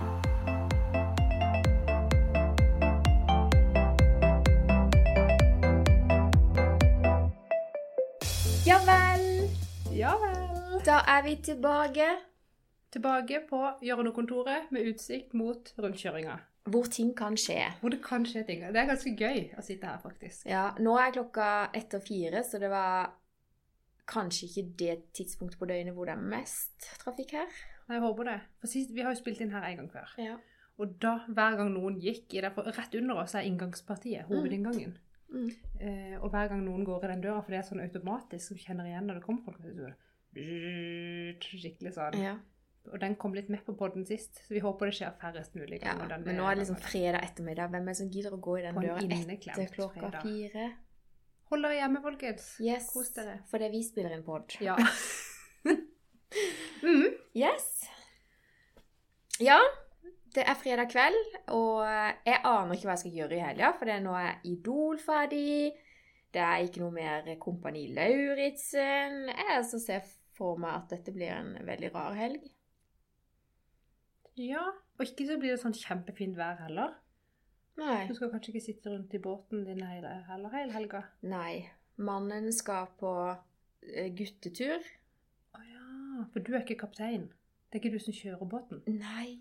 Ja vel. Ja vel. Da er vi tilbake Tilbake på hjørnekontoret med utsikt mot rundkjøringa. hvor ting kan skje. Hvor det kan skje ting. Det er ganske gøy å sitte her, faktisk. Ja, nå er klokka ett og fire, så det var kanskje ikke det tidspunktet på døgnet hvor det er mest trafikk her. Jeg håper det. For sist, Vi har jo spilt inn her en gang før. Ja. Og da, hver gang noen gikk i der, for rett under oss er inngangspartiet, hovedinngangen. Mm. Eh, og hver gang noen går i den døra, for det er sånn automatisk, som kjenner igjen når det kommer folk, så er skikkelig sånn. ja. Og den kom litt med på podden sist, så vi håper det skjer færrest mulig. ja. Men nå er det liksom fredag ettermiddag. Hvem er det som gidder å gå i den døra etter klokka fredag. fire? Hold dere hjemme, folkens. Yes. Kos dere. Fordi vi spiller inn pod. Ja. mm. Yes. Ja, det er fredag kveld, og jeg aner ikke hva jeg skal gjøre i helga, for det er nå er Idol ferdig. Det er ikke noe mer Kompani Lauritzen. Jeg altså ser for meg at dette blir en veldig rar helg. ja. Og ikke så blir det sånn kjempefint vær heller. Nei. Du skal kanskje ikke sitte rundt i båten din hele, heller hele helga. Nei. Mannen skal på eh, guttetur. Å ja, for du er ikke kaptein. Det er ikke du som kjører båten. Nei,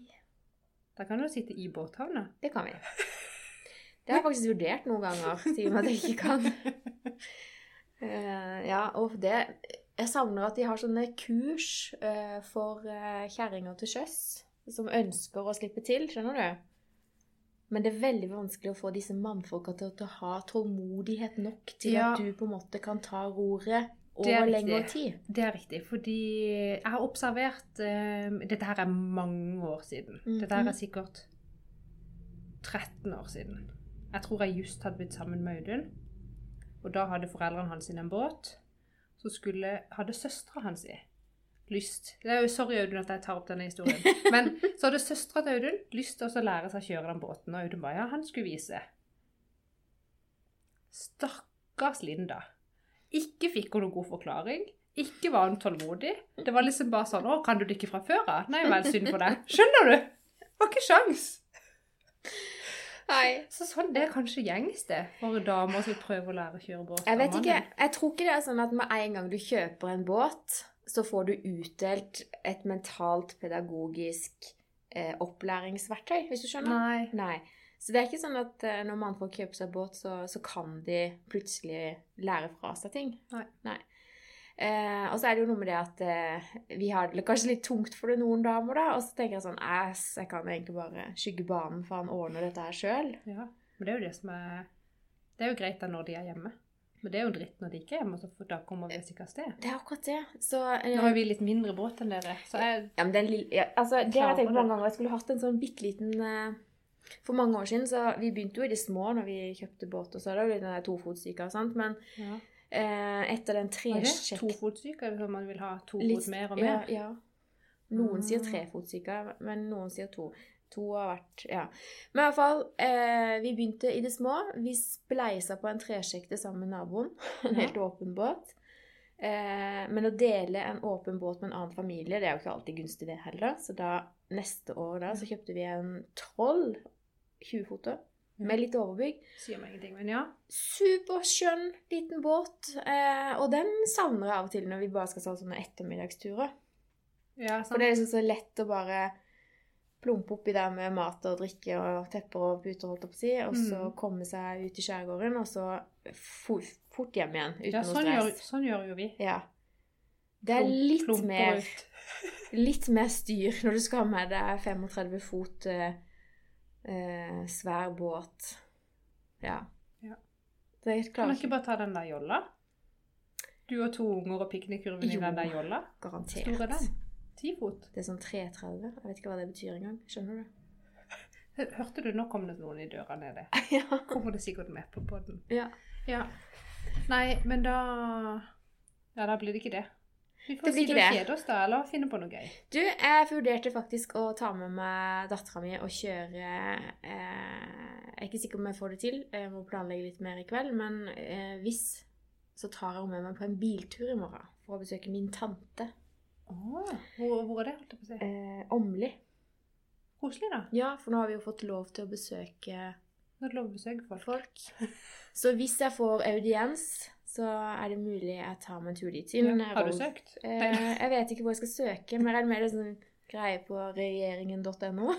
Da kan du sitte i båthavna. det kan vi. Det har jeg faktisk vurdert noen ganger, siden at jeg ikke kan. Uh, ja, og det Jeg savner at de har sånne kurs uh, for uh, kjerringer til sjøs som ønsker å slippe til, skjønner du? Men det er veldig vanskelig å få disse mannfolka til, til å ha tålmodighet nok til Ja. at du på en måte kan ta roret over lengre tid. Det er riktig, fordi jeg har observert eh, Dette her er mange år siden. Mhm. Dette her er sikkert 13 år siden. Jeg tror jeg just hadde blitt sammen med Audun. Og da hadde foreldrene hans en båt. Så skulle, hadde søstera hans i lyst det er jo Sorry, Audun, at jeg tar opp denne historien. Men så hadde søstera til Audun lyst til å lære seg å kjøre den båten. Og Audun bare ja, han skulle vise. Stakkars Linda. Ikke fikk hun noen god forklaring. Ikke var hun tålmodig. Det var liksom bare sånn 'Å, kan du det ikke fra før av?' Nei vel, synd for deg. Skjønner du? Det var ikke sjans. Nei. Så sånn, Det er kanskje gjengs, det, for damer som vil prøve å lære å kjøre båt. Jeg vet ikke, jeg tror ikke det er sånn at med en gang du kjøper en båt, så får du utdelt et mentalt pedagogisk eh, opplæringsverktøy, hvis du skjønner? Nei. Nei. Så det er ikke sånn at eh, når mannfolk kjøper seg båt, så, så kan de plutselig lære fra seg ting. Nei. Eh, og så er det jo noe med det at eh, vi har det kanskje litt tungt for det noen damer, da. Og så tenker jeg sånn Æs, jeg kan egentlig bare skygge banen, for han ordner dette her sjøl. Ja, men det er jo det som er Det er jo greit da når de er hjemme. Men det er jo dritt når de ikke er hjemme, så for da kommer vi oss ikke av sted. Det er akkurat det. Så eh, Nå har vi litt mindre båt enn dere, så jeg Ja, men den lille, ja, altså, det har jeg tenkt mange ganger. Jeg skulle hatt en sånn bitte liten eh, For mange år siden, så vi begynte jo i det små når vi kjøpte båt, og så er det jo den der tofotsyka, sant. Men ja. eh, etter den tresjekk... tofotsyke, eller sånn man vil ha to litt- fot mer og mer? ja. Noen sier Ah. trefotsyka, men noen sier to. To har vært Ja. Men i hvert fall, eh, vi begynte i det små. Vi spleisa på en tresjekte sammen med naboen. En Ja. helt åpen båt. Eh, men å dele en åpen båt med en annen familie, det er jo ikke alltid gunstig, det heller. Så da, neste år da, så kjøpte vi en Troll 20-foter med litt overbygg. Sier meg ingenting, men ja. Superskjønn liten båt. Eh, og den savner jeg av og til når vi bare skal ta sånne ettermiddagsturer. Ja, sant. For det er liksom så lett å bare plumpe oppi der med mat og drikke og tepper og puter, holdt jeg på å si, og så Mm. komme seg ut i skjærgården, og så for, fort hjem igjen uten ja noe sånn, gjør, sånn gjør jo vi. Ja. Det er litt mer, litt mer styr når du skal ha med deg 35 fot eh, eh, svær båt. Ja. Ja. Det er Kan klart du ikke bare ta den der jolla? Du og to unger og piknikkurven i den der jolla? garantert. Stor er den? Ti fot? Det er sånn 330. Jeg vet ikke hva det betyr engang. Skjønner du? Hørte du, nå kom det noen i døra nede. ja. Kommer det sikkert med på poden. ja. Ja. Nei, men da Ja, da blir det ikke det. Vi Det får og det. kjede oss, da, eller finne på noe gøy. Du, jeg vurderte faktisk å ta med meg dattera mi og kjøre eh, Jeg er ikke sikker om jeg får det til, jeg må planlegge litt mer i kveld, men eh, hvis så tar jeg henne med meg på en biltur i morgen for å besøke min tante. Åh, hvor, hvor er det, holdt jeg på å si? Eh, Åmli. Koselig, da. Ja, for nå har vi jo fått lov til å besøke Nå er det lov å besøke folk. folk. Så hvis jeg får audiens, så er det mulig jeg tar meg en tur dit. Ja. Har du søkt? Eh, jeg vet ikke hvor jeg skal søke, men jeg er mer er sånn greie på regjeringen.no.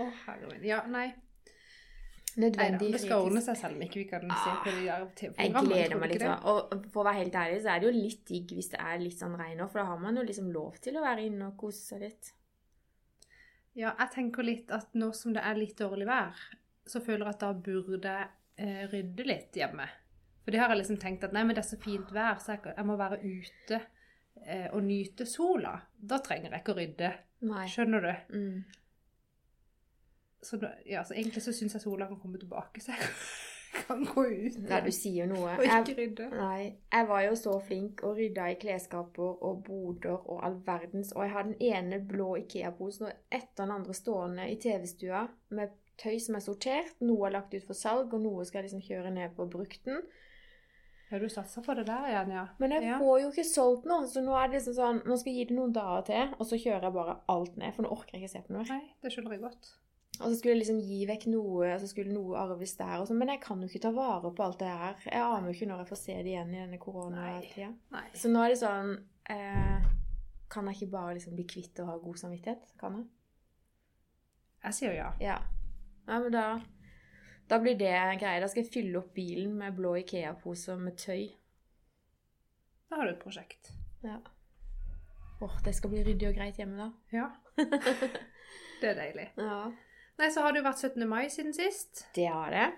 Å, herre min. Ja, nei. Nødvendig Neida, det skal ordne seg selv om ikke vi kan se på de der Jeg TV-programmene. gleder meg litt. Og for å være helt ærlig, så er det jo litt digg hvis det er litt sånn regn for da har man jo liksom lov til å være inne og kose seg litt. Ja, jeg tenker litt at nå som det er litt dårlig vær, så føler jeg at da burde jeg eh, rydde litt hjemme. For det har jeg liksom tenkt at nei, men det er så fint vær, så jeg, jeg må være ute eh, og nyte sola. Da trenger jeg ikke å rydde. Nei. Skjønner du? Mm. Så, da, ja, så egentlig så syns jeg sola kan komme tilbake, så jeg kan gå ut Nei, du sier noe. og Jeg, ikke rydde. nei, jeg var jo så flink og rydda i klesskaper og boder og all verdens, og jeg har den ene blå Ikea-posen og etter den andre stående i TV-stua med tøy som er sortert. Noe er lagt ut for salg, og noe skal jeg liksom kjøre ned på brukten. Ja, du satser på det der igjen, ja. Men jeg ja. får jo ikke solgt noe, så nå er det liksom sånn Nå skal jeg gi det noen dager til, og så kjører jeg bare alt ned, for nå orker jeg ikke se på noe. Nei, det skjønner jeg godt. Og så skulle jeg liksom gi vekk noe, og så skulle noe arves der og sånn. Men jeg kan jo ikke ta vare på alt det her. Jeg aner jo ikke når jeg får se det igjen i denne koronatida. Så nå er det sånn eh, Kan jeg ikke bare liksom bli kvitt og ha god samvittighet? Kan jeg? Jeg sier ja. Ja. Nei, men da Da blir det greia. Da skal jeg fylle opp bilen med blå Ikea-poser med tøy. Da har du et prosjekt. Ja. Åh, det skal bli ryddig og greit hjemme, da. Ja. det er deilig. Ja. Nei, så har det jo vært 17. mai siden sist. Det har det.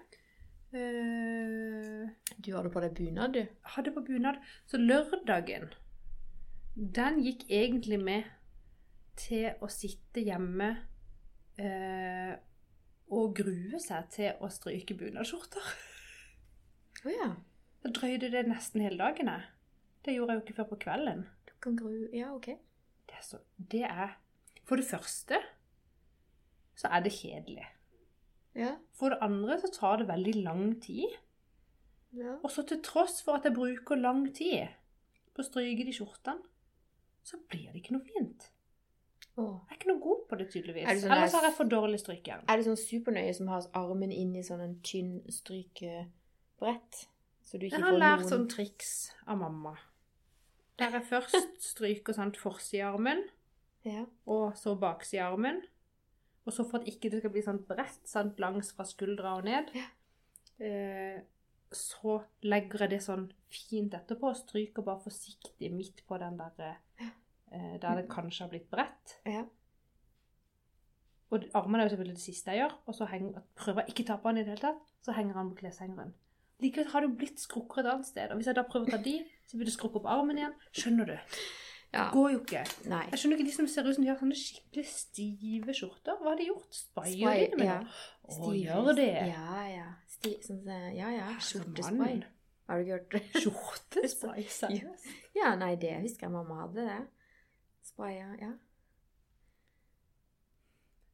Uh, Du hadde på deg bunad, du. hadde på bunad. Så lørdagen, den gikk egentlig med til å sitte hjemme eh, og grue seg til å stryke bunadsskjorter. Å ja. Da drøyde det nesten hele dagen, jeg. Det gjorde jeg jo ikke før på kvelden. Du kan gru Ja, OK. Det er, så, det er For det første så er det kjedelig. Ja. For det andre så tar det veldig lang tid. ja. Og så til tross for at jeg bruker lang tid på å stryke de skjortene, så blir det ikke noe fint. Åh. Jeg er ikke noe god på det, tydeligvis. Sånn Ellers har jeg for dårlig strykejern. Er det sånn supernøye som har armen inn i sånn en tynn strykebrett? Så du ikke Jeg har lært noen sånn triks av mamma. Der jeg først stryker sånn forsidearmen, Ja. og så baksidearmen. Og så for at ikke det skal bli sånn bredt sant, langs fra skuldra og ned, Ja. eh, så legger jeg det sånn fint etterpå og stryker bare forsiktig midt på den der eh, der det kanskje har blitt bredt. ja. Og armene er jo selvfølgelig det siste jeg gjør, og så henger, prøver jeg ikke ta på den i det hele tatt, så henger han på kleshengeren. Likevel har det jo blitt skrukker et annet sted, og hvis jeg da prøver å ta de, så blir det skrukke opp armen igjen. Skjønner du? ja. Det går jo ikke. Nei. Jeg skjønner ikke de som ser ut som de har sånne skikkelig stive skjorter. Hva har de gjort? Spray, de med ja. Å, Stiv- gjør det? Ja, ja. Sti, sånn, ja, ja. Som Skjortespray. Har du ikke hørt det? Skjortespray, seriøst? Ja, nei, det husker jeg mamma hadde, det. Spraya, ja.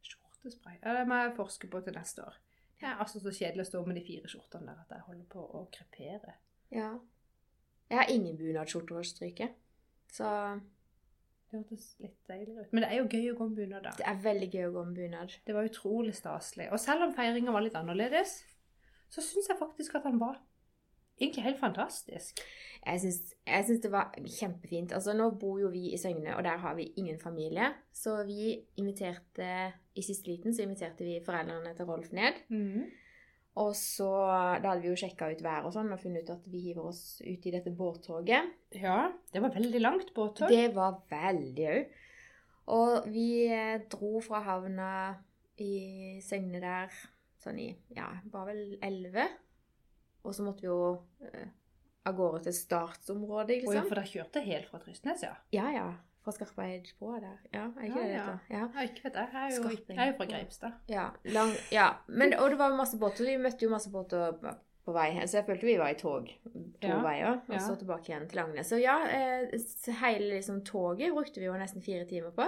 Skjortespray. Ja, det må jeg forske på til neste år. Det er altså så kjedelig å stå med de fire skjortene der at jeg holder på å krepere. Ja. Jeg har ingen bunadsskjorter å stryke. Så Det hørtes litt deilig ut. Men det er jo gøy å gå med bunad, da. det er veldig gøy å gå med bunad. Det var utrolig staselig. Og selv om feiringa var litt annerledes, så syns jeg faktisk at han var egentlig helt fantastisk. Jeg syns, det var kjempefint. Altså, nå bor jo vi i Søgne, og der har vi ingen familie. Så vi inviterte I siste liten så inviterte vi foreldrene til Rolf ned. Og så Da hadde vi jo sjekka ut været og sånn og funnet ut at vi hiver oss ut i dette båttoget. Ja, det var veldig langt båttog. Det var veldig òg. Og vi eh, dro fra havna i Søgne der sånn i Ja, var vel elleve. Og så måtte vi jo eh, av gårde til startsområdet, Å ja, liksom. for dere kjørte helt fra Trystnes, ja? Ja, ja. Fra Skarpeidsbrua der. Ja, er ikke Ja, det ja. Ja. Ja, ikke vet jeg. Jeg er jo, jeg er jo fra Greipstad. Ja, lang, ja. Men, og det var masse båter. Vi møtte jo masse båter på- på vei hen, så jeg følte vi var i tog to Ja, veier, og så tilbake igjen til Langnes. Så ja, eh, hele liksom, toget brukte vi jo nesten fire timer på.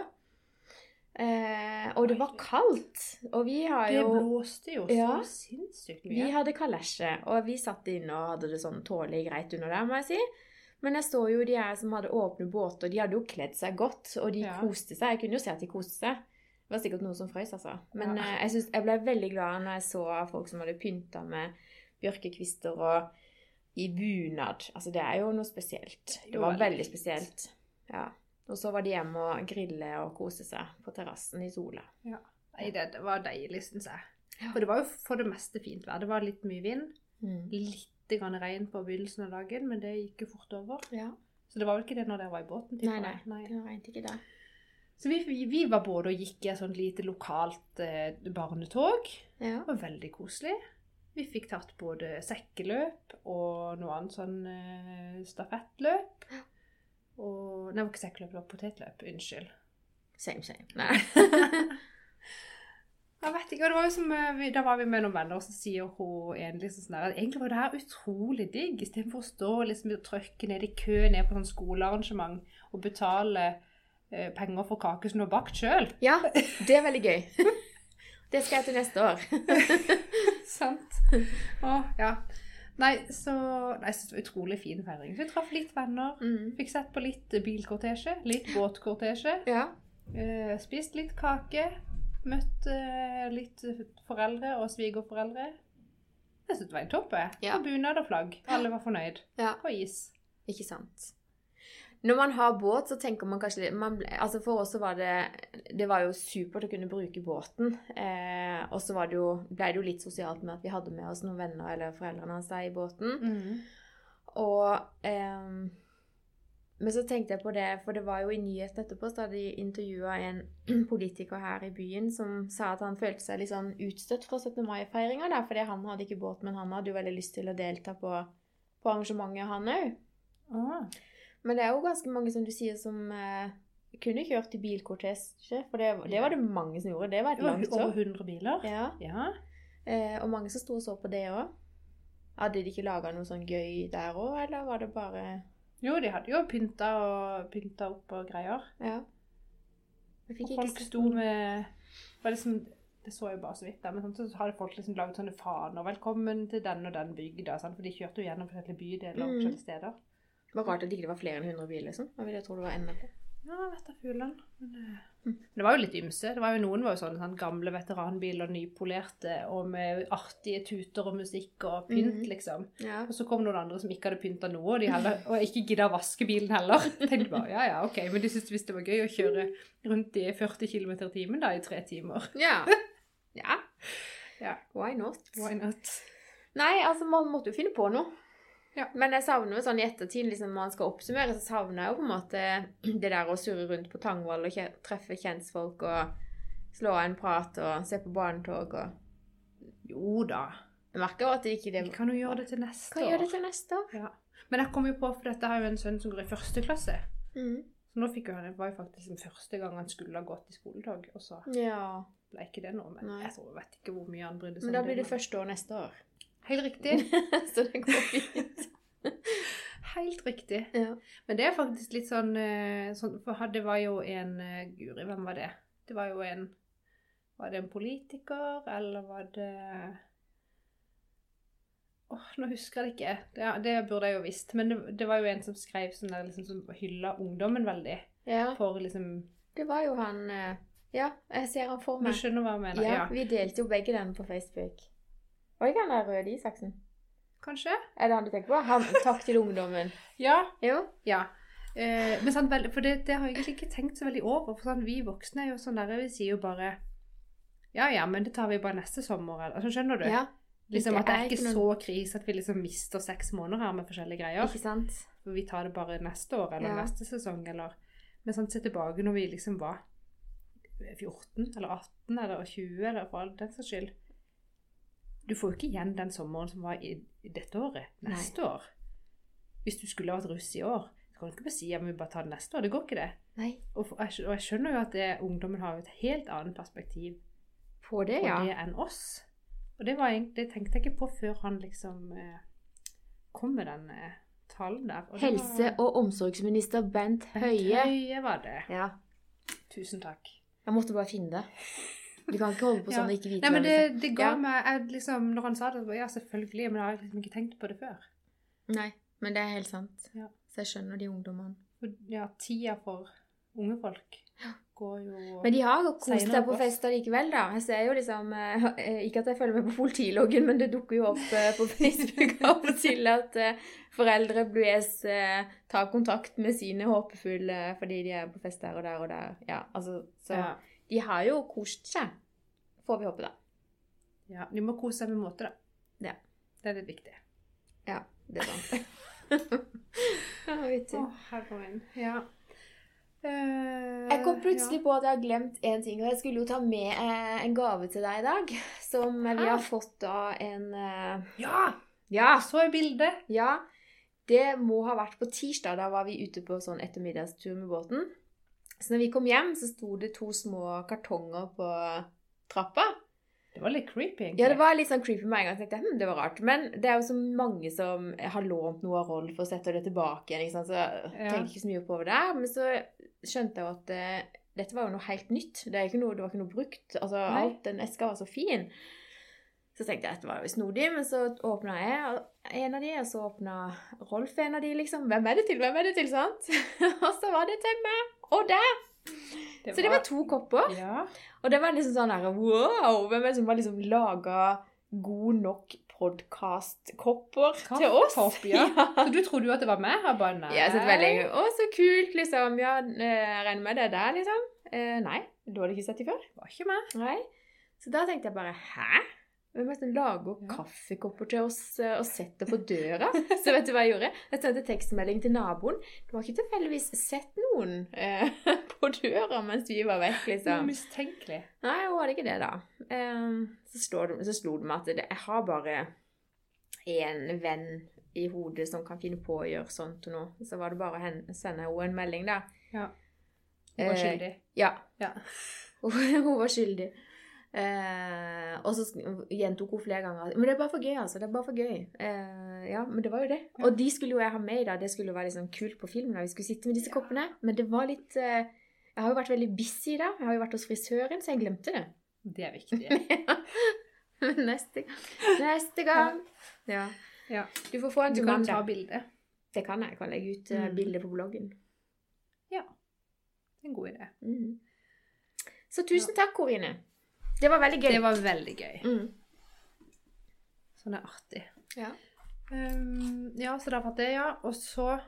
Eh, og det var kaldt. Og vi har Det blåste jo så Ja. sinnssykt Vi hadde kalesje, og vi satt inne og hadde det sånn tålelig greit under der, må jeg si. Men jeg så jo de her som hadde åpne båter, de hadde jo kledd seg godt, og de Ja. koste seg. Jeg kunne jo se at de koste seg. Det var sikkert noen som frøs, altså. Men Ja. eh, jeg, synes, jeg ble veldig glad når jeg så folk som hadde pynta med bjørkekvister og i bunad. Altså, det er jo noe spesielt. Det var veldig spesielt. Ja. Og så var de hjemme og grille og kose seg på terrassen i sola. Nei, det, det var deilig, syns jeg. Ja. For det var jo for det meste fint vær. Det var litt mye vind. Mm. Litt grann regn på begynnelsen av dagen, men det gikk jo fort over. Ja. Så det var vel ikke det når dere var i båten? Nei, Nei, nei. Det regnet ikke det. Så vi, vi, vi var både og gikk i et sånt lite lokalt eh, barnetog. Ja. Det var veldig koselig. Vi fikk tatt både sekkeløp og noe annet sånn eh, stafettløp. Og Nei, det var ikke sekkeløp, det var potetløp. Unnskyld. Same, same. Nei. Jeg vet ikke, og det var jo som, eh, Da var vi med noen venner, og så sier hun en liksom sånn der at egentlig var det her utrolig digg. Istedenfor å stå liksom og trykke ned i kø ned på sånn skolearrangement og betale eh, penger for kake som du har bakt sjøl. Ja, det er veldig gøy. Det skal jeg til neste år. Sant. Å, ja. Nei, så Nei, så det var utrolig fin feiring. Vi traff litt venner. Mm. Fikk sett på litt bilkortesje, litt båtkortesje. Ja. Uh, spist litt kake. Møtt uh, litt foreldre og svigerforeldre. Jeg synes det var en topp. Ja. Og bunad og flagg. Alle var fornøyd. ja. Og is. Ikke sant. Når man har båt, så tenker man kanskje man, altså For oss så var det Det var jo supert å kunne bruke båten. Eh, og så var det jo, ble det jo litt sosialt med at vi hadde med oss noen venner eller foreldrene hans der i båten. Og eh, Men så tenkte jeg på det, for det var jo i nyhetene etterpå, så hadde de intervjua en politiker her i byen som sa at han følte seg litt sånn utstøtt fra 17. mai-feiringa, fordi han hadde ikke båt, men han hadde jo veldig lyst til å delta på, på arrangementet, han òg. Men det er jo ganske mange, som du sier, som eh, kunne kjørt i bilkortesje. For det, det var det mange som gjorde. Det var et langt år. over år. 100 biler. Ja. Ja. Eh, og mange som sto og så på det òg. Hadde de ikke laga noe sånn gøy der òg, eller var det bare Jo, de hadde jo pynta, og, pynta opp og greier. Ja. Og folk sto med var liksom, Det så jeg bare så vidt men sånn, så hadde folk liksom laget sånne faner. 'Velkommen til den og den bygda', sant? for de kjørte jo gjennom forskjellige bydeler og Mhm. forskjellige steder. Det var rart at det ikke var flere enn 100 biler. Liksom. Jeg ville tro det var enda flere. Ja, vet da fuglene. Men eh, Mm. det var jo litt ymse. Det var jo Noen var jo sånne, sånn gamle veteranbiler, nypolerte, og med artige tuter og musikk og pynt, Mhm. liksom. Ja. Og så kom noen andre som ikke hadde pynta noe, og, de heller, og ikke gidda å vaske bilen heller. Tenkte bare, ja ja, ok, Men de syntes visst det var gøy å kjøre rundt i 40 km i timen da, i tre timer. ja. ja. Ja. Why not? Why not? Nei, altså, man måtte jo finne på noe. Ja. Men jeg savner jo sånn i ettertid, liksom når man skal oppsummere, så savner jeg jo på en måte det der å surre rundt på Tangvoll og treffe kjentfolk og slå av en prat og se på barnetog og Jo da. Jeg merker jo at det ikke det Vi kan jo gjøre det til neste Kan år. gjøre det til neste år. Ja. Men jeg kom jo på, for dette har jo en sønn som går i første klasse. Mm. Så nå fikk jo han, det var jo faktisk den første gang han skulle ha gått i skoletog, og så Ja. ble ikke det noe. Men Nei. jeg tror, vet ikke hvor mye han brydde seg Men da blir det det første år neste år. Helt riktig. så det går fint. Helt riktig. Ja. Men det er faktisk litt sånn, eh, sånn For det var jo en eh, Guri, hvem var det? Det var jo en Var det en politiker, eller var det Åh, nå husker jeg det ikke. Det, det burde jeg jo visst. Men det, det var jo en som skrev sånn der, liksom, som hylla ungdommen veldig. ja. For liksom Det var jo han eh, Ja, jeg ser han for meg. Du skjønner hva jeg mener? Ja, Ja. vi delte jo begge den på Facebook. Var det ikke han der Røde Isaksen? Kanskje? Er det han du tenker på? Han, takk til ungdommen. Ja. Jo. Ja. Eh, men sånn, for det, det har jeg egentlig ikke tenkt så veldig over. For sånn, vi voksne er jo sånn der, vi sier jo bare Ja ja, men det tar vi bare neste sommer. Altså, skjønner du? Ja, Liksom At det er ikke ikke så krise at vi liksom mister seks måneder her med forskjellige greier. ikke sant? For vi tar det bare neste år eller Ja. neste sesong, eller Men sånn se tilbake når vi liksom var 14 eller 18 eller 20, eller for all den saks skyld. Du får jo ikke igjen den sommeren som var i, i dette året, neste år. Hvis du skulle vært russ i år, så kan du ikke bare si at vi bare tar det neste år. Det går ikke, det. Nei. Og, for, jeg og jeg skjønner jo at det, ungdommen har et helt annet perspektiv På det, på ja. det enn oss. Og det, var egentlig, det tenkte jeg ikke på før han liksom eh, kom med den eh, talen der. Og Helse- og omsorgsminister Bent Bent Høie. Høie var det. Ja. Tusen takk. Jeg måtte bare finne det. Du kan ikke holde på sånn og ikke vite Nei, men det, det ga Ja. meg jeg, liksom, Når han sa det, så ja, selvfølgelig, men jeg har liksom ikke tenkt på det før. Nei, men det er helt sant. Ja. Så jeg skjønner de ungdommene. Ja, tida for unge folk går jo Men de har jo kost seg på fester likevel, da. Jeg ser jo liksom eh, Ikke at jeg følger med på politiloggen, men det dukker jo opp eh, på Facebook av og til at eh, foreldre blues tar kontakt med sine håpefulle fordi de er på fest der og der og der. Ja, altså, så ja. De har jo kost seg. Får vi håpe, da. ja, de må kose seg med måte, da. Ja. Det er litt viktig. Ja, det er sant. ja, min. Ja. Eh, Jeg kom plutselig på at jeg har glemt en ting, og jeg skulle jo ta med eh, en gave til deg i dag. Som vi har fått av en eh, Ja! Ja, så i bildet. ja. Det må ha vært på tirsdag. Da var vi ute på sånn ettermiddagstur med båten. Så når vi kom hjem, så sto det to små kartonger på trappa. Det var litt creepy, egentlig. Ja, det var litt sånn creepy med en gang. Jeg tenkte, hm, det var rart. Men det er jo så mange som har lånt noe av Rolf og setter det tilbake igjen. Så jeg Ja. tenker ikke så mye på det. Men så skjønte jeg at eh, dette var jo noe helt nytt. Det, noe, det var ikke noe brukt. Altså, Nei. alt den eska var så fin. Så tenkte jeg at det var jo snodig, men så åpna jeg en av de, og så åpna Rolf en av de, liksom. Hvem er det til? Hvem er det til? sant? og så var det til meg. Og der! Så det var to kopper. Ja. Og det var liksom sånn her Wow! Hvem er det som har liksom laga god nok podkastkopper til oss? Kaffekopp, ja. Så du trodde jo at det var meg? her bare, nei. det var veldig Å, så kult, liksom. Ja, eh, jeg regner med det er der, liksom. Eh, nei, du hadde ikke sett de før? Det var ikke meg. Nei. Så da tenkte jeg bare Hæ? Hvem måtte lage som Ja. kaffekopper til oss eh, og sette på døra? Så vet du hva jeg gjorde? Jeg sendte tekstmelding til naboen. Du har ikke tilfeldigvis sett noen eh, på døra mens vi var vekk, Det liksom? mistenkelig. Nei, hun hadde ikke det, da. Eh, så, det, så slo det meg at det, jeg har bare én venn i hodet som kan finne på å gjøre sånt og noe. Så var det bare å hen- sende henne en melding, da. Ja. Hun var Eh, skyldig. Ja. Ja. hun var skyldig. Eh, og så gjentok hun flere ganger Men det er bare for gøy, altså. Det er bare for gøy. Eh, ja, men det var jo det. Ja. Og de skulle jo jeg ha med i dag. Det skulle jo være liksom kult på film da vi skulle sitte med disse koppene. Men det var litt eh, Jeg har jo vært veldig busy i dag. Jeg har jo vært hos frisøren, så jeg glemte det. Det er viktig. Men neste, neste gang Ja. Ja. Du får få en Du til kan ta bilde. Det kan jeg. Jeg kan legge ut uh, Mm. bilde på bloggen. En god idé. Mm. Så tusen takk, Korine. Det var veldig gøy. Det var veldig gøy. Mm. Sånn er artig. Ja. Um, ja, så det har det, ja. Og så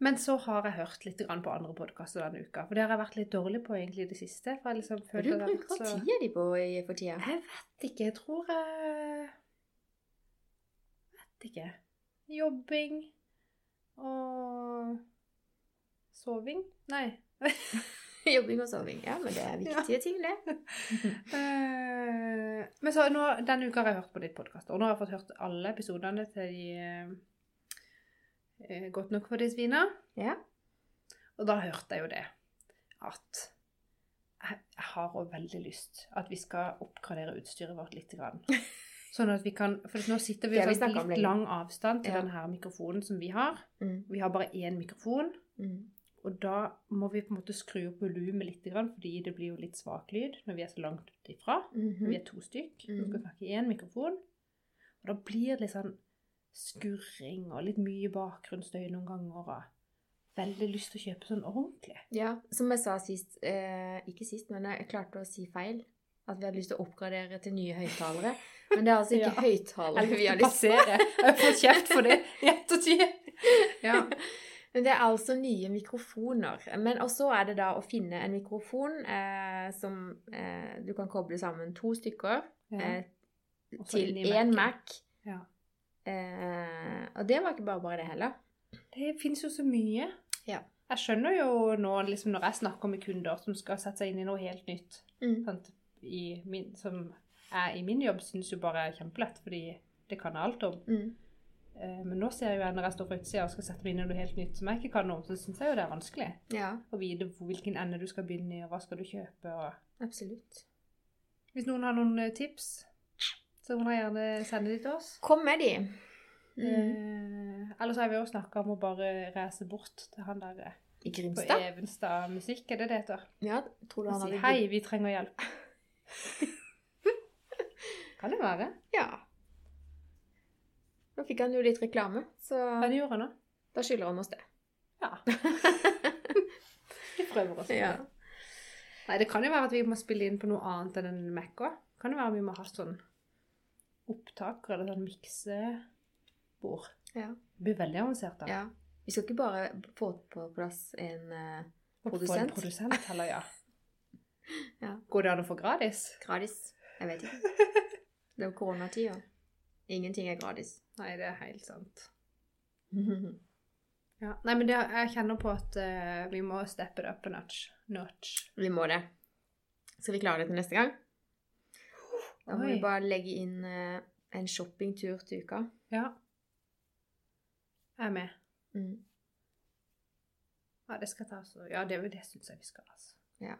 Men så har jeg hørt litt grann på andre podkaster denne uka. For det har jeg vært litt dårlig på egentlig i det siste. For jeg liksom føler du bruker så tida di på i- for tida? Jeg vet ikke. Jeg tror jeg Vet ikke. Jobbing og soving? Nei. Jobbing og soving. Ja, men det er viktige ting, det. Eh, men så nå, denne uka har jeg hørt på ditt podkast, og nå har jeg fått hørt alle episodene til de eh, eh, Godt nok for de svina. Ja. Og da hørte jeg jo det at jeg, jeg har òg veldig lyst at vi skal oppgradere utstyret vårt litt. Grann. Sånn at vi kan For nå sitter vi i sånn litt lang avstand til Ja. denne mikrofonen som vi har. Mm. Vi har bare én mikrofon. Mm. Og da må vi på en måte skru opp volumet litt, fordi det blir jo litt svak lyd når vi er så langt ifra. Mhm. Vi er to stykk vi Mhm. skal snakke i én mikrofon. Og da blir det litt sånn skurring og litt mye bakgrunnsstøy noen ganger. Og veldig lyst til å kjøpe sånn ordentlig. Ja, som jeg sa sist eh, Ikke sist, men jeg klarte å si feil. At vi hadde lyst til å oppgradere til nye høyttalere. Men det er altså ikke Ja. høyttalere vi har til lyst passere. Jeg har fått kjeft for det i ettertid. Ja. Men det er altså nye mikrofoner. Men også er det da å finne en mikrofon eh, som eh, du kan koble sammen to stykker eh, til én. Mac. Ja. Eh, og det var ikke bare bare det heller. Det finnes jo så mye. Ja. Jeg skjønner jo nå, liksom når jeg snakker med kunder som skal sette seg inn i noe helt nytt, Mm. min, som jeg i min jobb syns jo bare er kjempelett, fordi det kan jeg alt om. Mm. Eh, Men nå ser jeg jo når jeg står på utsida og skal sette meg inn i noe helt nytt som jeg ikke kan om, så syns jeg jo det er vanskelig Ja, å vite hvilken ende du skal begynne i, og hva skal du kjøpe. og... absolutt. Hvis noen har noen eh, tips, så må dere gjerne sende de til oss. Kom med de. Mm. Eh, ellers har vi også snakka om å bare reise bort til han der I på Evenstad Musikk, er det det heter? Ja, tror du han si hadde hei, vi trenger hjelp. kan det være? Ja. Nå fikk han jo litt reklame, så Hva gjorde han da? da skylder han oss det. Ja. Vi prøver oss. på Ja. det. Nei, det kan jo være at vi må spille inn på noe annet enn en Mac òg. Kan jo være vi må ha sånn opptaker eller sånn miksebord. Ja. Det blir veldig avansert da. ja. Vi skal ikke bare få på plass en uh, produsent. få en produsent heller, ja. Ja. Går det an å få gratis? gratis. Jeg vet ikke. Det er jo koronatida. Ingenting er gratis. Nei, det er helt sant. Ja. Nei, men det, jeg kjenner på at uh, vi må steppe det opp a notch. notch. Vi må det. Skal vi klare det til neste gang? Da må Oi. vi bare legge inn uh, en shoppingtur til uka. Ja. Jeg er med. Mm. Ja, det skal tas Ja, det, det syns jeg vi skal, altså. Ja.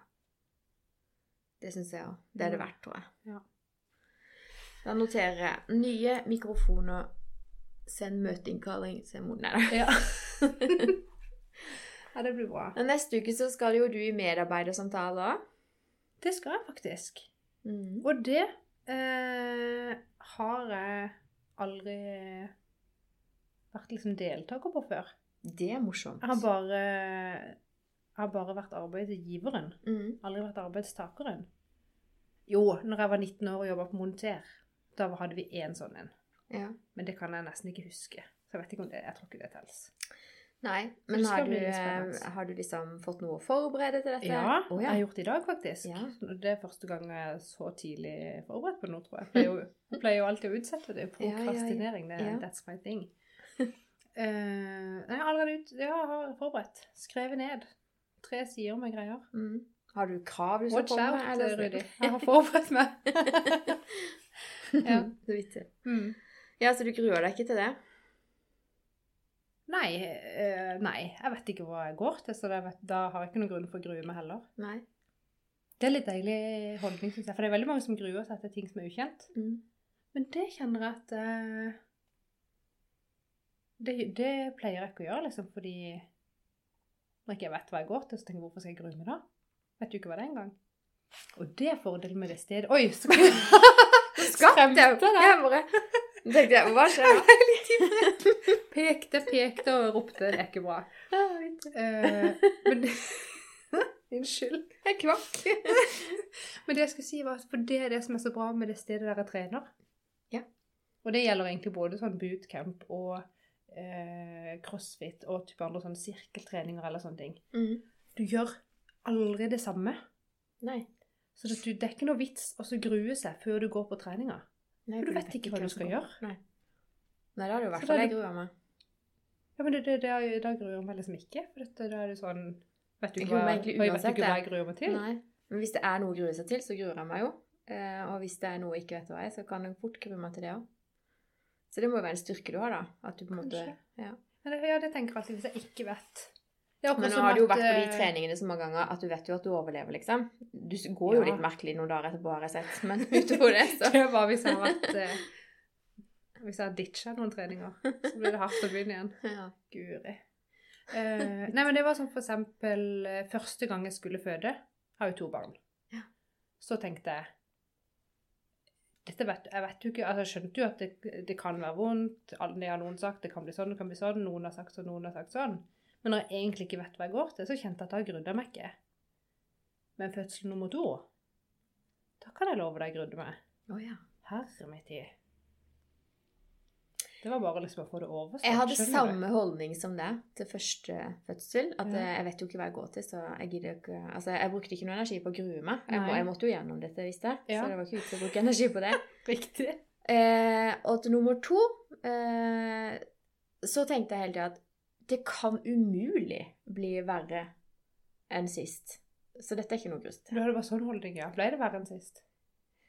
Det syns jeg òg. Det er det verdt, tror jeg. Ja. Da noterer jeg nye mikrofoner. Send møteinnkalling til moren da. Ja. ja, det blir bra. Men Neste uke så skal jo du i medarbeidersamtaler. Det skal jeg faktisk. Mm. Og det eh, har jeg aldri vært liksom deltaker på før. Det er morsomt. Jeg har bare, jeg har bare vært arbeidsgiveren, Mm. aldri vært arbeidstakeren. Jo, når jeg var 19 år og jobba på Monter, da hadde vi én sånn en. Ja. Men det kan jeg nesten ikke huske. Så jeg vet ikke om det, jeg tror ikke det telles. Nei, men har du, eh, har du liksom fått noe å forberede til dette? Ja, Å, jeg har gjort det i dag, faktisk. Ja. Det er første gang jeg er så tidlig forberedt på noe, tror jeg. Jeg pleier jo, jeg pleier jo alltid å utsette det. Ja, ja, ja. Prokrastinering, det, Ja. that's my thing. uh, jeg har allerede ut, ja, jeg har forberedt. Skrevet ned. Tre sider med greier. Mm. Har du krav du skal Watch komme med? med? out, Rudi. Jeg har forberedt meg. Ja. Så vittig. Mm. Ja, så du gruer deg ikke til det? Nei, eh, nei, jeg vet ikke hva jeg går til, så vet, da har jeg ikke noen grunn for å grue meg heller. Nei. Det er litt deilig holdning, syns jeg. For det er veldig mange som gruer seg til ting som er ukjent. Mm. Men det kjenner jeg at eh, det, det pleier jeg ikke å gjøre, liksom, fordi når jeg ikke vet hva jeg går til, så tenker jeg hvorfor skal jeg grue meg da? Vet du ikke hva det er engang? Og det er fordelen med det stedet. Oi, så Skremte jeg. Jeg bare tenkte jeg, hva skjer nå? Pekte, pekte og ropte. Det er ikke bra. Ja, vet. Eh, men Unnskyld. Jeg kvakk. Men det jeg skulle si var at for det er det som er så bra med det stedet der jeg trener. Ja. Og det gjelder egentlig både sånn bootcamp og eh, crossfit og type andre sånne sirkeltreninger eller sånne ting. Mm. Du gjør aldri det samme. Nei. Så det, det er ikke noe vits å grue seg før du går på treninga. Nei, For du vet ikke hva du skal gjøre. Nei. Nei, det har jo i hvert fall jeg gruer meg. Ja, men det, det, det, det gruer jeg meg liksom ikke. For dette, da er det sånn Vet du Jeg ikke hva, jeg, du uansett, ikke hva jeg. jeg gruer meg til? Nei. Men hvis det er noe å grue seg til, så gruer jeg meg jo. Eh, og hvis det er noe jeg ikke vet hva er, så kan jeg fort grue meg til det òg. Så det må jo være en styrke du har, da. At du på en måte ja. Men det, ja, det tenker jeg alltid hvis jeg ikke vet. Er Men nå har du jo vært på de treningene så mange ganger at du vet jo at du overlever, liksom. Du går jo Ja. litt merkelig noen dager etterpå, har jeg sett. Men utover det, så Det var hvis jeg vært eh, Hvis jeg har ditcha noen treninger, så blir det hardt å begynne igjen. ja. Guri. Eh, nei, men det var som for eksempel eh, første gang jeg skulle føde. Har jo to barn. Ja. Så tenkte jeg dette vet, Jeg vet jo ikke, altså jeg skjønte jo at det, det kan være vondt. alle- har noen sagt, det kan bli sånn, det kan bli sånn. Noen har sagt sånn, noen har sagt sånn. Men når jeg egentlig ikke vet hva jeg går til, så kjente jeg at da grudde jeg meg ikke. Men fødsel nummer to, da kan jeg love deg jeg grudde meg. Oh, ja. Herre min tid. Det var bare liksom å få det overstått. Jeg hadde samme du? holdning som deg til første fødsel. At Ja. jeg vet jo ikke hva jeg går til, så jeg gidder ikke Altså, jeg brukte ikke noe energi på å grue meg. Jeg, må, jeg måtte jo gjennom dette, visste jeg. Ja. Så det var ikke vits å bruke energi på det. Riktig. Eh, og til nummer to eh, så tenkte jeg hele tida at det kan umulig bli verre enn sist. Så dette er ikke noe grust. Du til. hadde bare sånn holdning, ja. Ble det verre enn sist?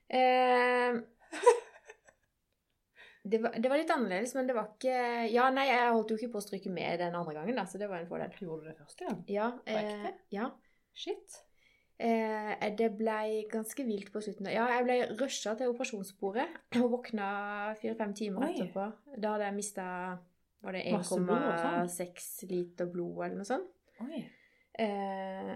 Eh, det, var, det var litt annerledes, men det var ikke Ja, nei, jeg holdt jo ikke på å stryke med den andre gangen, da, så det var en fordel. Gjorde du det første gang? Ja. Eh, ja. Shit. Eh, det ble ganske vilt på slutten. Ja, jeg ble rusha til operasjonsbordet og våkna fire-fem timer etterpå. Da hadde jeg mista var det Masse blod og sånn? 1,6 liter blod eller noe sånt. Oi. Eh,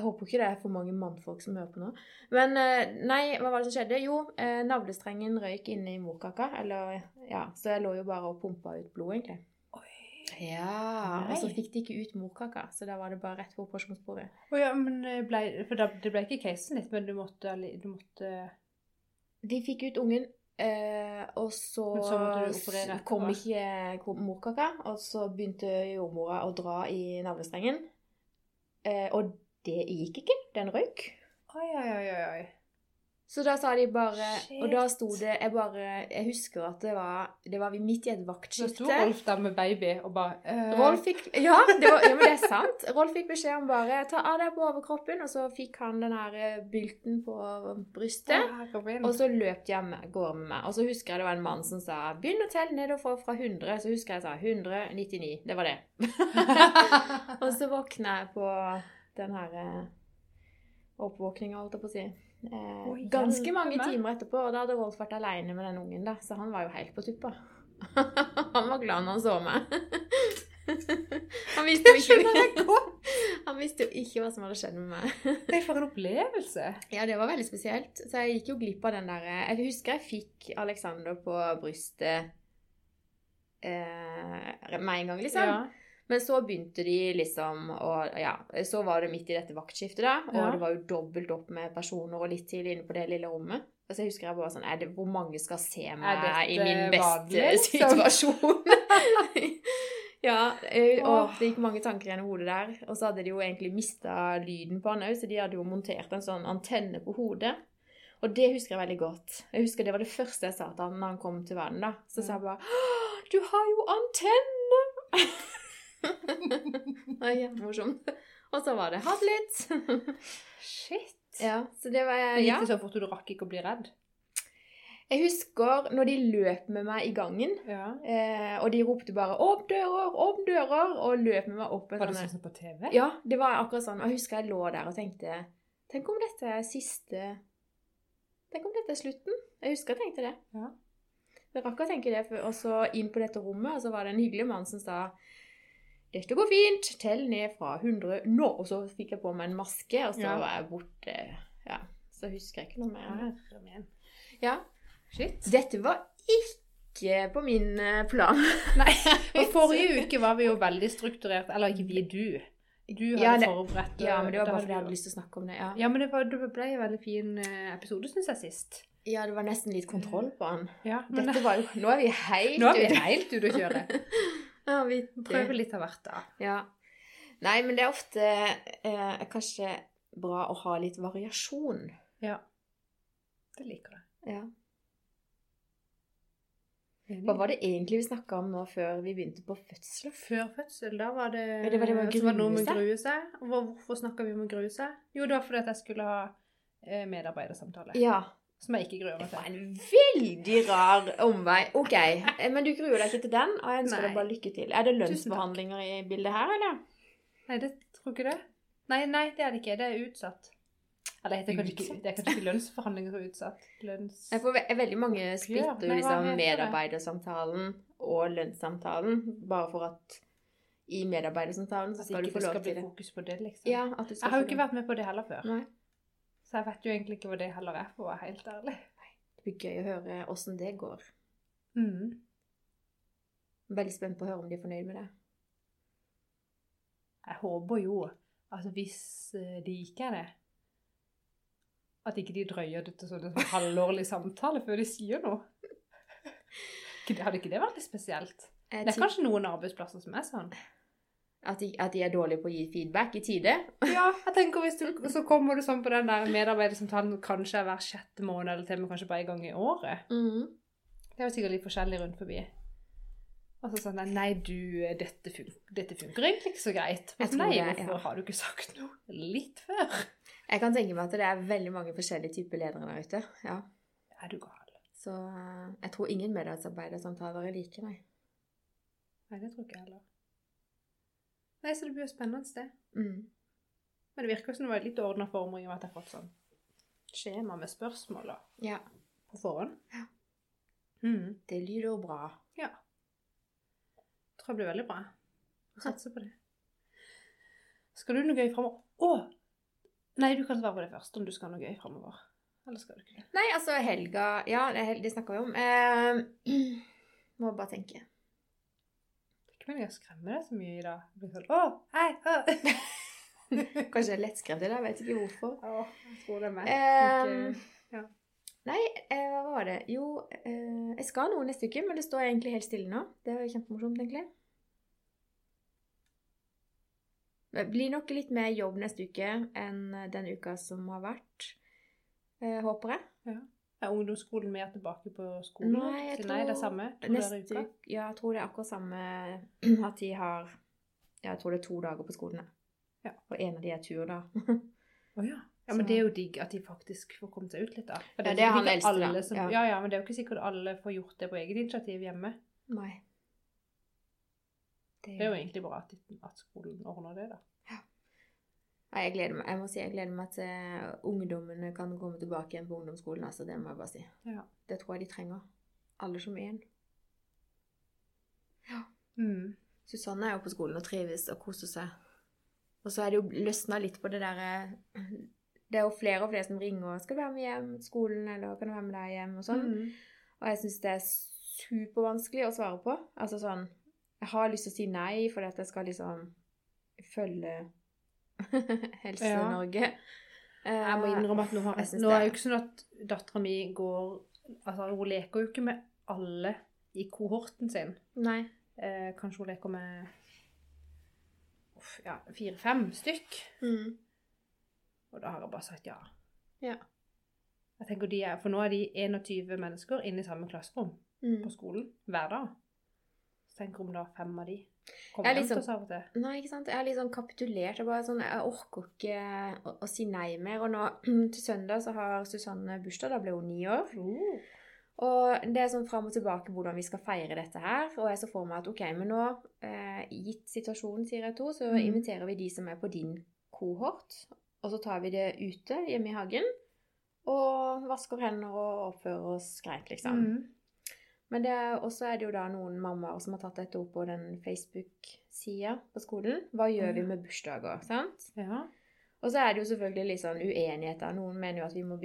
jeg håper ikke det er for mange mannfolk som hører på nå. Men eh, nei, hva var det som skjedde? Jo, eh, navlestrengen røyk inne i morkaka. Eller, ja, så jeg lå jo bare og pumpa ut blod, egentlig. Oi. Ja, og så fikk de ikke ut morkaka, så da var det bare rett på operasjonsbordet. Oh, ja, men eh, ble, For da, det ble ikke casen litt, men du måtte, du måtte De fikk ut ungen, eh, og så, så kom ikke morkaka, og så begynte jordmora å dra i navlestrengen. Eh, og det gikk ikke. Den røyk. Oi, oi, oi. Så da sa de bare Shit. Og da sto det Jeg bare Jeg husker at det var Det var vi midt i et vaktskifte. Så sto Rolf der med baby og bare eh, Rolf fikk ja, det var, ja, men det er sant. Rolf fikk beskjed om bare ta av deg på overkroppen, og så fikk han den her eh, bylten på brystet. Ja. Og så løp de av gårde med meg. Og så husker jeg det var en mann som sa 'begynn å telle nedover fra 100'. Så husker jeg jeg sa 199. Det var det. og så våkna jeg på den her eh, oppvåkninga, holdt jeg på å si. Eh, ganske mange timer etterpå, og da hadde Rolf vært aleine med den ungen, da, så han var jo helt på tuppa. han var glad når han så meg. han visste ikke Han visste jo ikke hva som hadde skjedd med meg. Det for en opplevelse. Ja, det var veldig spesielt. Så jeg gikk jo glipp av den der Jeg husker jeg fikk Alexander på brystet eh, med en gang, liksom. Ja. Men så begynte de liksom å Ja, så var det midt i dette vaktskiftet, da. Og Ja. det var jo dobbelt opp med personer og litt til inne på det lille rommet. Og så husker jeg bare sånn er det, Hvor mange skal se meg i min beste liksom? situasjon? ja. Og det gikk mange tanker gjennom hodet der. Og så hadde de jo egentlig mista lyden på han òg, så de hadde jo montert en sånn antenne på hodet. Og det husker jeg veldig godt. Jeg husker Det var det første jeg sa til han når han kom til verden. da. Så sa jeg bare «Åh, 'Du har jo antenne!' det var kjempemorsomt. Og så var det hatt litt'. Shit. ja, så det var Det ja. gikk det så fort du rakk ikke å bli redd? Jeg husker når de løp med meg i gangen, Ja. eh, og de ropte bare 'Åpn dører, Åpn dører', og løp med meg opp Var det sånn sånn som på TV? Ja, det var akkurat sånn. Jeg husker jeg lå der og tenkte Tenk om dette er siste Tenk om dette er slutten? Jeg husker jeg tenkte det. Ja. Jeg rakk å tenke det, og så inn på dette rommet, og så var det en hyggelig mann som sa dette går fint, tell ned fra 100 nå. Og så fikk jeg på meg en maske, og så Ja. var jeg borte. Ja, så husker jeg ikke noe mer. Ja. Shit. Dette var ikke på min eh, plan. Nei, For forrige uke var vi jo veldig strukturert. Eller ikke vi, du. Du hadde Ja, det- forberedt. Ja, men det var bare fordi jeg hadde lyst til å snakke om det. Ja, Ja, men det, var, det ble en veldig fin eh, episode, syns jeg, sist. ja det var nesten litt kontroll på han. Ja, men Dette var jo Nå er vi helt nå er vi helt ute å kjøre. Ja, vi prøver litt av hvert, da. Ja. Nei, men det er ofte eh, kanskje bra å ha litt variasjon. Ja. Det liker jeg. Ja. Hva var det egentlig vi snakka om nå før vi begynte på fødsel? Før fødsel, da var det, Ja, det var det med det noe med grue grue seg. Hvorfor snakka vi om å grue seg? Jo, det var fordi at jeg skulle ha eh, medarbeidersamtale. Ja. Som jeg ikke gruer meg Det var en veldig rar omvei. OK, eh, men du gruer deg ikke til den, og jeg ønsker deg bare lykke til. Er det lønnsforhandlinger i bildet her, eller? Nei, det tror ikke det. Nei, nei, det er det ikke. Det er utsatt. Eller det heter kanskje ikke, det er kanskje ikke lønnsforhandlinger er utsatt. Lønns... Jeg får ve veldig mange splitter liksom medarbeidersamtalen og lønnssamtalen, bare for at i medarbeidersamtalen så skal du få det lov skal bli til det. fokus på det, liksom. Ja, skal Jeg har jo ikke vært med på det heller før. Nei. Så jeg vet jo egentlig ikke hva det heller er, for å være helt ærlig. Det blir gøy å høre åssen det går. Mm. Veldig spent på å høre om de er fornøyd med det. Jeg håper jo at hvis eh, de ikke er det, at ikke de drøyer det til sånn en halvårlig samtale før de sier noe. Hadde ikke det vært litt spesielt? Det er kanskje noen arbeidsplasser som er sånn. At, de, at de er dårlige på å gi feedback i tide. Ja, jeg tenker hvis du, så kommer du sånn på den der medarbeidersamtalen kanskje er hver sjette måned, eller til og med kanskje bare en gang i året. Det er jo sikkert litt forskjellig rundt forbi. Og så sånn Nei, du, dette, fun dette funker egentlig ikke så greit. Men nei, det, hvorfor ja. har du ikke sagt noe litt før? Jeg kan tenke meg at det er veldig mange forskjellige typer ledere der ute. Ja. Er du gal? Så eh, jeg tror ingen medarbeidersamtaler er like, nei. Nei, det tror ikke jeg heller. Nei, så det blir jo spennende sted. Mm. Men det virker som det var litt ordna former i og med at jeg har fått sånn skjema med spørsmål Ja. på forhånd. Ja. Mm. Det lyder bra. Ja. Jeg Tror jeg blir veldig bra. Satser på det. Skal du noe gøy framover? Å! Nei, du kan svare på det først, om du skal ha noe gøy framover. Eller skal du ikke det? Nei, altså helga Ja, det, det snakka vi om. Eh, må bare tenke. Men jeg skremmer deg så mye i dag. Jeg blir sånn Å, hei! Å. Kanskje lettskremt i dag. vet ikke hvorfor. Å, jeg tror det er meg. Um, Ikke- ja. Nei, eh, hva var det? Jo, eh, jeg skal noe neste uke, men det står egentlig helt stille nå. Det er kjempemorsomt, egentlig. Det blir nok litt mer jobb neste uke enn den uka som har vært. Eh, håper jeg. Er ungdomsskolen mer tilbake på skolen? Nei, jeg Nei, det er samme? To Neste uka? ja, jeg tror det er akkurat samme at de har ja, Jeg tror det er to dager på skolen. ja. Ja. Og en av de er tur, da. Å ja. ja. Men det er jo digg at de faktisk får komme seg ut litt, da. For Ja, er det er han eldste, da. alle som, Ja. ja. ja, men det er jo ikke sikkert alle får gjort det på eget initiativ hjemme. Nei. Det er jo egentlig bra at, at skolen ordner det, da. Nei, jeg gleder meg. Jeg må si jeg gleder meg til ungdommene kan komme tilbake igjen på ungdomsskolen. altså, Det må jeg bare si. Ja. Det tror jeg de trenger. Alle som en. Mm. Susanne er jo på skolen og trives og koser seg. Og så er det jo løsna litt på det derre Det er jo flere og flere som ringer og 'Skal du være med hjem til skolen?' eller 'Kan du være med deg hjem?' og sånn. Mm. Og jeg syns det er supervanskelig å svare på. Altså sånn Jeg har lyst til å si nei fordi at jeg skal liksom følge Helse-Norge. Jeg må innrømme at nå, har, Jeg nå er det jo ikke sånn at dattera mi går Altså, hun leker jo ikke med alle i kohorten sin. Nei. Eh, kanskje hun leker med ja, fire-fem stykk. Mm. Og da har jeg bare sagt ja. Ja. Jeg tenker de er, For nå er de 21 mennesker inne i samme klasserom Mm. på skolen hver dag. Så tenker om da fem av de kommer er hjem litt til oss av og til. Nei, ikke sant. Jeg har litt sånn kapitulert. Jeg, bare sånn, jeg orker ikke å, å si nei mer. Og nå til søndag så har Susanne bursdag. Da ble hun ni år. Og det er sånn fram og tilbake hvordan vi skal feire dette her. Og jeg så for meg at ok, men nå, eh, gitt situasjonen, sier jeg to, så mm. inviterer vi de som er på din kohort. Og så tar vi det ute hjemme i hagen. Og vasker hender og oppfører oss greit, liksom. Mm. Men også er det jo da noen mammaer som har tatt dette opp på den Facebook-sida på skolen. Hva gjør vi med bursdager? sant? Ja. Og så er det jo selvfølgelig litt sånn uenigheter. Noen mener jo at vi må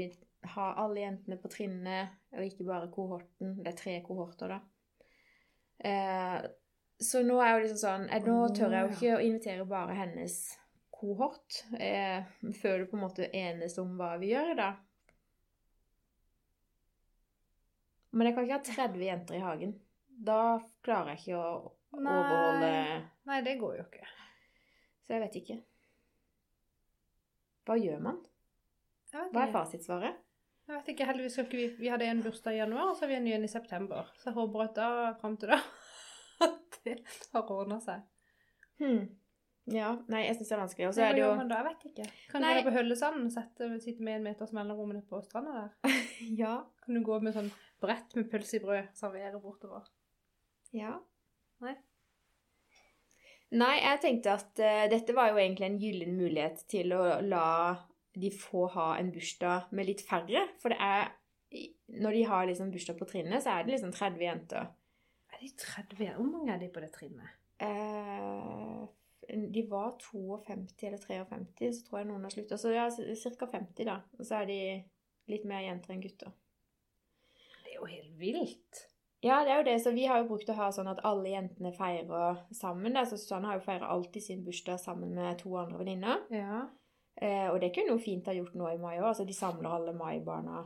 ha alle jentene på trinnet, og ikke bare kohorten. Det er tre kohorter, da. Eh, så nå er jo liksom sånn eh, Nå tør jeg jo ikke å invitere bare hennes kohort. Eh, før du på en måte enes om hva vi gjør, da. Men jeg kan ikke ha 30 jenter i hagen. Da klarer jeg ikke å overholde Nei, det går jo ikke. Så jeg vet ikke. Hva gjør man? Hva er fasitsvaret? Jeg vet ikke, heldigvis skal ikke vi Vi hadde en bursdag i januar, og så har vi en ny en i september. Så jeg håper at da, fram til da, at det har ordna seg. Hmm. Ja, nei, jeg syns det er vanskelig. Og så Hva er det jo gjør man da? Jeg vet ikke. Kan du være på Høllesand og sette, sitte med en meters mellomrom på stranda der? Ja. Kan du gå med sånn brett med pølse i brød, servere bortover? Ja. Nei. Nei, jeg tenkte at uh, dette var jo egentlig en gyllen mulighet til å la de få ha en bursdag med litt færre. For det er Når de har liksom bursdag på trinnet, så er det liksom 30 jenter. Er de 30? Hvor mange er de på det trinnet? Eh, de var 52 eller 53, så tror jeg noen har slutta. Så ja, ca. 50, da. Og så er de litt mer jenter enn gutter. Det er jo helt vilt. Ja, det er jo det. Så vi har jo brukt å ha sånn at alle jentene feirer sammen. Da. Så Susanne har jo feira alltid sin bursdag sammen med to andre venninner. Ja. Eh, og det kunne hun fint ha gjort nå i mai òg. Altså, de samler alle mai-barna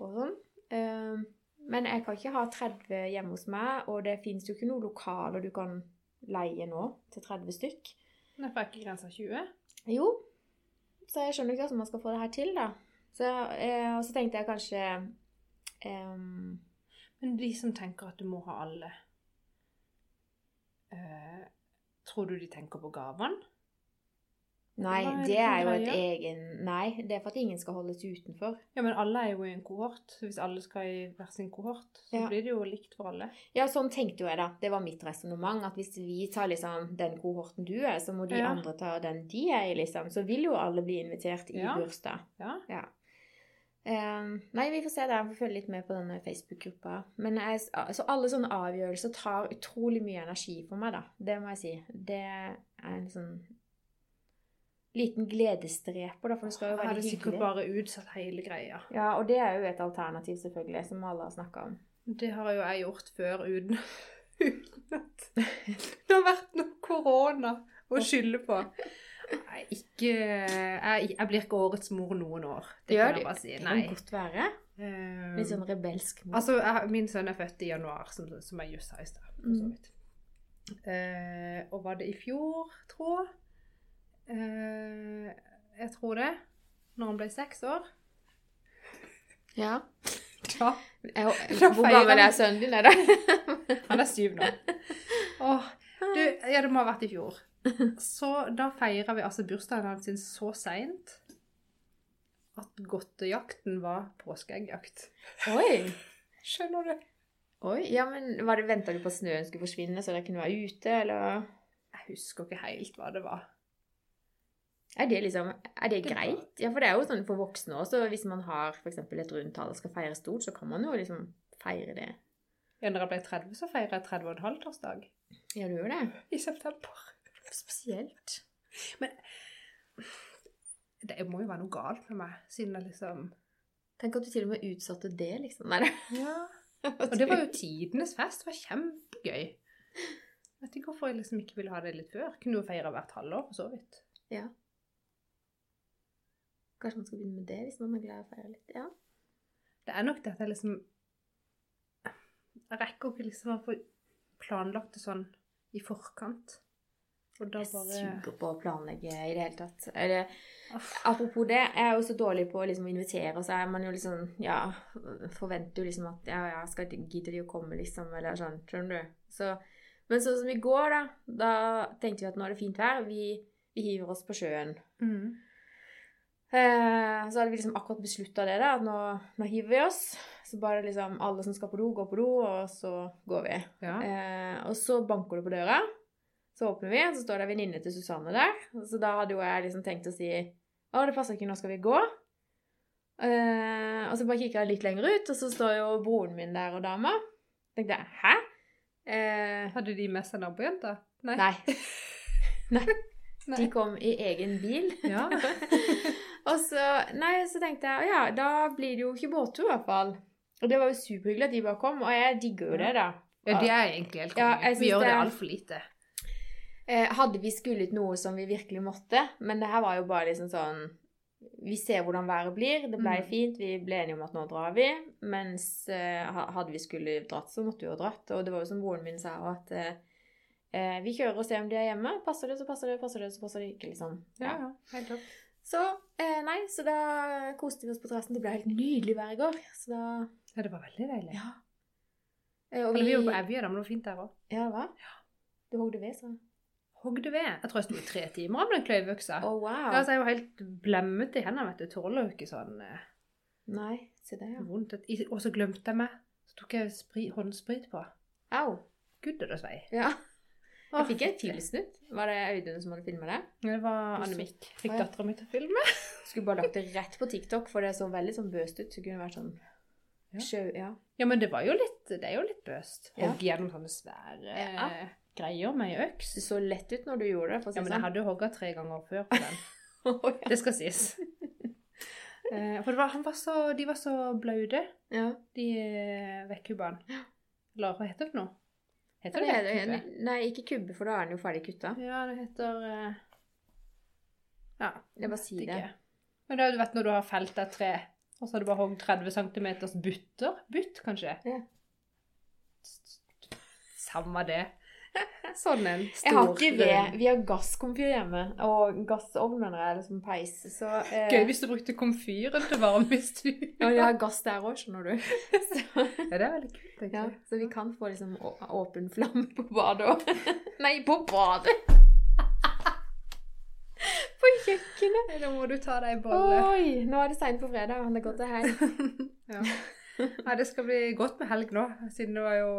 og sånn. Eh, men jeg kan ikke ha 30 hjemme hos meg, og det fins jo ikke noen lokaler du kan leie nå til 30 stykk. Men jeg ikke grensa 20? Jo, så jeg skjønner ikke hvordan man skal få det her til, da. Så, eh, og så tenkte jeg kanskje eh, Men de som tenker at du må ha alle eh, Tror du de tenker på gavene? Nei, det det er jo et egen Nei, det er for at ingen skal holdes utenfor. Ja, men alle er jo i en kohort. Så hvis alle skal i hver sin kohort, så Ja. blir det jo likt for alle. Ja, sånn tenkte jo jeg, da. Det var mitt resonnement. At hvis vi tar liksom den kohorten du er, så må de Ja. andre ta den de er i, liksom. Så vil jo alle bli invitert i Ja. bursdag. Ja. Ja. Um, nei, vi får se der. Vi får følge litt med på denne Facebook-gruppa. Men jeg, altså, alle sånne avgjørelser tar utrolig mye energi for meg, da. Det må jeg si. Det er en sånn liten gledesdreper, da, for det skal jo Jeg være hadde sikkert bare utsatt hele greia. Ja, og det er jo et alternativ, selvfølgelig, som alle har snakka om. Det har jo jeg gjort før uten, uten at det har vært noe korona å skylde på. Nei, ikke jeg, jeg blir ikke årets mor noen år. Det Gjør kan jeg bare si. Nei. Det kan godt være. Eh, Litt sånn rebelsk. mor. Altså, jeg, min sønn er født i januar, som, som jeg just sa i stad. Mm. Eh, og var det i fjor, tro? Eh, jeg tror det. Når han ble seks år. Ja. Da, Jeg, hvor gammel er sønnen din, er det? Han er syv nå. Åh, du, ja, det må ha vært i fjor. Så da feira vi altså bursdagen hans sin så seint at godtejakten var påskeeggjakt. Oi. Skjønner du? Oi, ja, men var det, Venta du på at snøen skulle forsvinne, så dere kunne være ute, eller Jeg husker ikke helt hva det var. Er det liksom, er det Det greit? Ja, for det er jo sånn for voksne også. Hvis man har for eksempel et rundt tall og skal feire stort, så kan man jo liksom feire det. Ja, når jeg ble 30, så feira jeg 30 og en halvtårsdag Ja, du gjør det. i september. Spesielt. Men Det må jo være noe galt med meg, siden jeg liksom Tenk at du til og med utsatte det, liksom. Nei, Ja. Og det var jo tidenes fest. Det var kjempegøy. Jeg vet ikke hvorfor jeg liksom ikke ville ha det litt før. Kunne jo feire hvert halvår, for så vidt. Ja. Kanskje man skal begynne med det, hvis man er glad i å feire litt. Ja. Det er nok det at jeg liksom Jeg rekker ikke liksom å få planlagt det sånn i forkant. Og da Jeg bare suger på å planlegge i det hele tatt. Eller, apropos det, jeg er jo så dårlig på å liksom invitere, og så er man jo liksom Ja, forventer jo liksom at Ja, ja, skal gidder de å komme, liksom, eller sånn. Skjønner du? Så, men sånn som i går, da. Da tenkte vi at nå er det fint vær. Vi, vi hiver oss på sjøen. Mm. Eh, så hadde vi liksom akkurat beslutta det, da. At nå, nå hiver vi oss. Så bare liksom alle som skal på do, går på do, og så går vi. Ja. Eh, og så banker det på døra. Så åpner vi, og så står det en venninne til Susanne der. Så da hadde jo jeg liksom tenkt å si Å, det passer ikke, nå skal vi gå. Eh, og så bare kikker jeg litt lenger ut, og så står jo broren min der og dama. tenkte jeg hæ? Eh, Hadde de med seg nabojenta? Nei. nei. Nei. De kom i egen bil. Ja. og så, nei, så tenkte jeg ja, da blir det jo ikke båttur i hvert fall. Og det var jo superhyggelig at de bare kom, og jeg digger jo det, da. ja, de er egentlig helt konge. Ja, vi gjør det det- altfor lite. Eh, hadde vi skullet noe som vi virkelig måtte, men det her var jo bare liksom sånn Vi ser hvordan været blir. Det ble Mm. fint. Vi ble enige om at nå drar vi. Mens eh, hadde vi skulle dratt, så måtte vi jo dratt. Og det var jo som broren min sa, at eh, vi kjører og ser om de er hjemme. Passer det, så passer det. Passer det, så passer det ikke, liksom. Ja, ja, helt topp. Så eh, nei, så da koste vi oss på terrassen. Det ble helt nydelig vær i går. Så da Ja, det var veldig deilig. Ja. Eh, og Eller, vi var på Evje, da, men det var fint der òg. Ja, det var? Ja. Du hogde ved, så? Hogde ved. Jeg tror jeg sto i tre timer med den kløyvøksa. Å, wow. Ja, altså, jeg var helt blemmet i hendene, vet du. Tåler jo ikke sånn eh, Nei, se det, ja. vondt. Og så glemte jeg meg. Så tok jeg spri, håndsprit på. Au. Gud, det svei. Ja. Jeg fikk en tilsnutt. Var det Audun som hadde filmet det? Det var Annemik. Fikk dattera mi til å filme. Skulle bare lagt det rett på TikTok, for det så veldig sånn bøst ut. Så kunne det vært sånn Ja. sjau, ja. Ja, men det var jo litt, det er jo litt bøst. Hogg gjennom sånne svære Ja. eh, greier med ei øks. Det så lett ut når du gjorde det, for å si Ja, men det jeg sånn. hadde jo hogga tre ganger før på den. oh. Det skal sies. Eh, for var, han var så, de var så blaute, ja. de eh, vekkkubbene. Eller hva heter det for noe? Heter det det det. Nei, ikke kubbe, for da er den jo ferdig kutta. Ja, det heter eh, Ja. Jeg bare sier det. Men da, du vet når du har felt et tre, og så har du bare hogd 30 cm butter? Butt, kanskje? Ja. Samme det. Sånn en stor Jeg har ikke ved. Vi har gasskomfyr hjemme. Og gassovner er eller som peis. Så eh, Gøy hvis du brukte komfyren til varme i stua. Ja, vi har gass der òg, skjønner du. Så, Ja, det er veldig kult, ja, så vi kan få liksom åpen flamme på badet òg. Nei, på badet! På kjøkkenet. Da må du ta deg en bolle. Oi! Nå er det seint på fredag. Han er gått til helg. Ja. Nei, det skal bli godt med helg nå, siden det var jo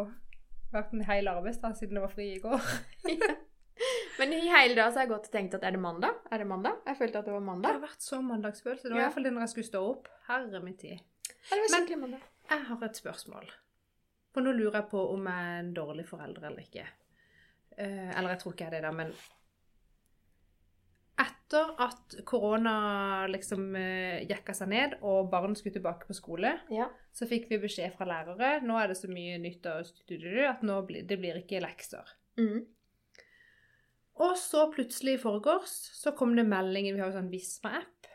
vært en hel arbeidsdag siden det var fri i går. Men i hele dag så har jeg gått og tenkt at er det mandag? Er det mandag? Jeg følte at det var mandag. Det har vært så mandagsfølelse. Det var Ja. i hvert fall det når jeg skulle stå opp. Herre min tid. Ja, Men- Jeg har et spørsmål. For nå lurer jeg på om jeg er en dårlig forelder eller ikke. Eh, eller jeg tror ikke jeg er det, da, men etter at korona liksom eh, jekka seg ned, og barn skulle tilbake på skole, Ja. så fikk vi beskjed fra lærere nå er det så mye nytt at nå blir, det blir ikke lekser. Mm. Og så plutselig i forgårs så kom det meldingen Vi har jo sånn Visma-app.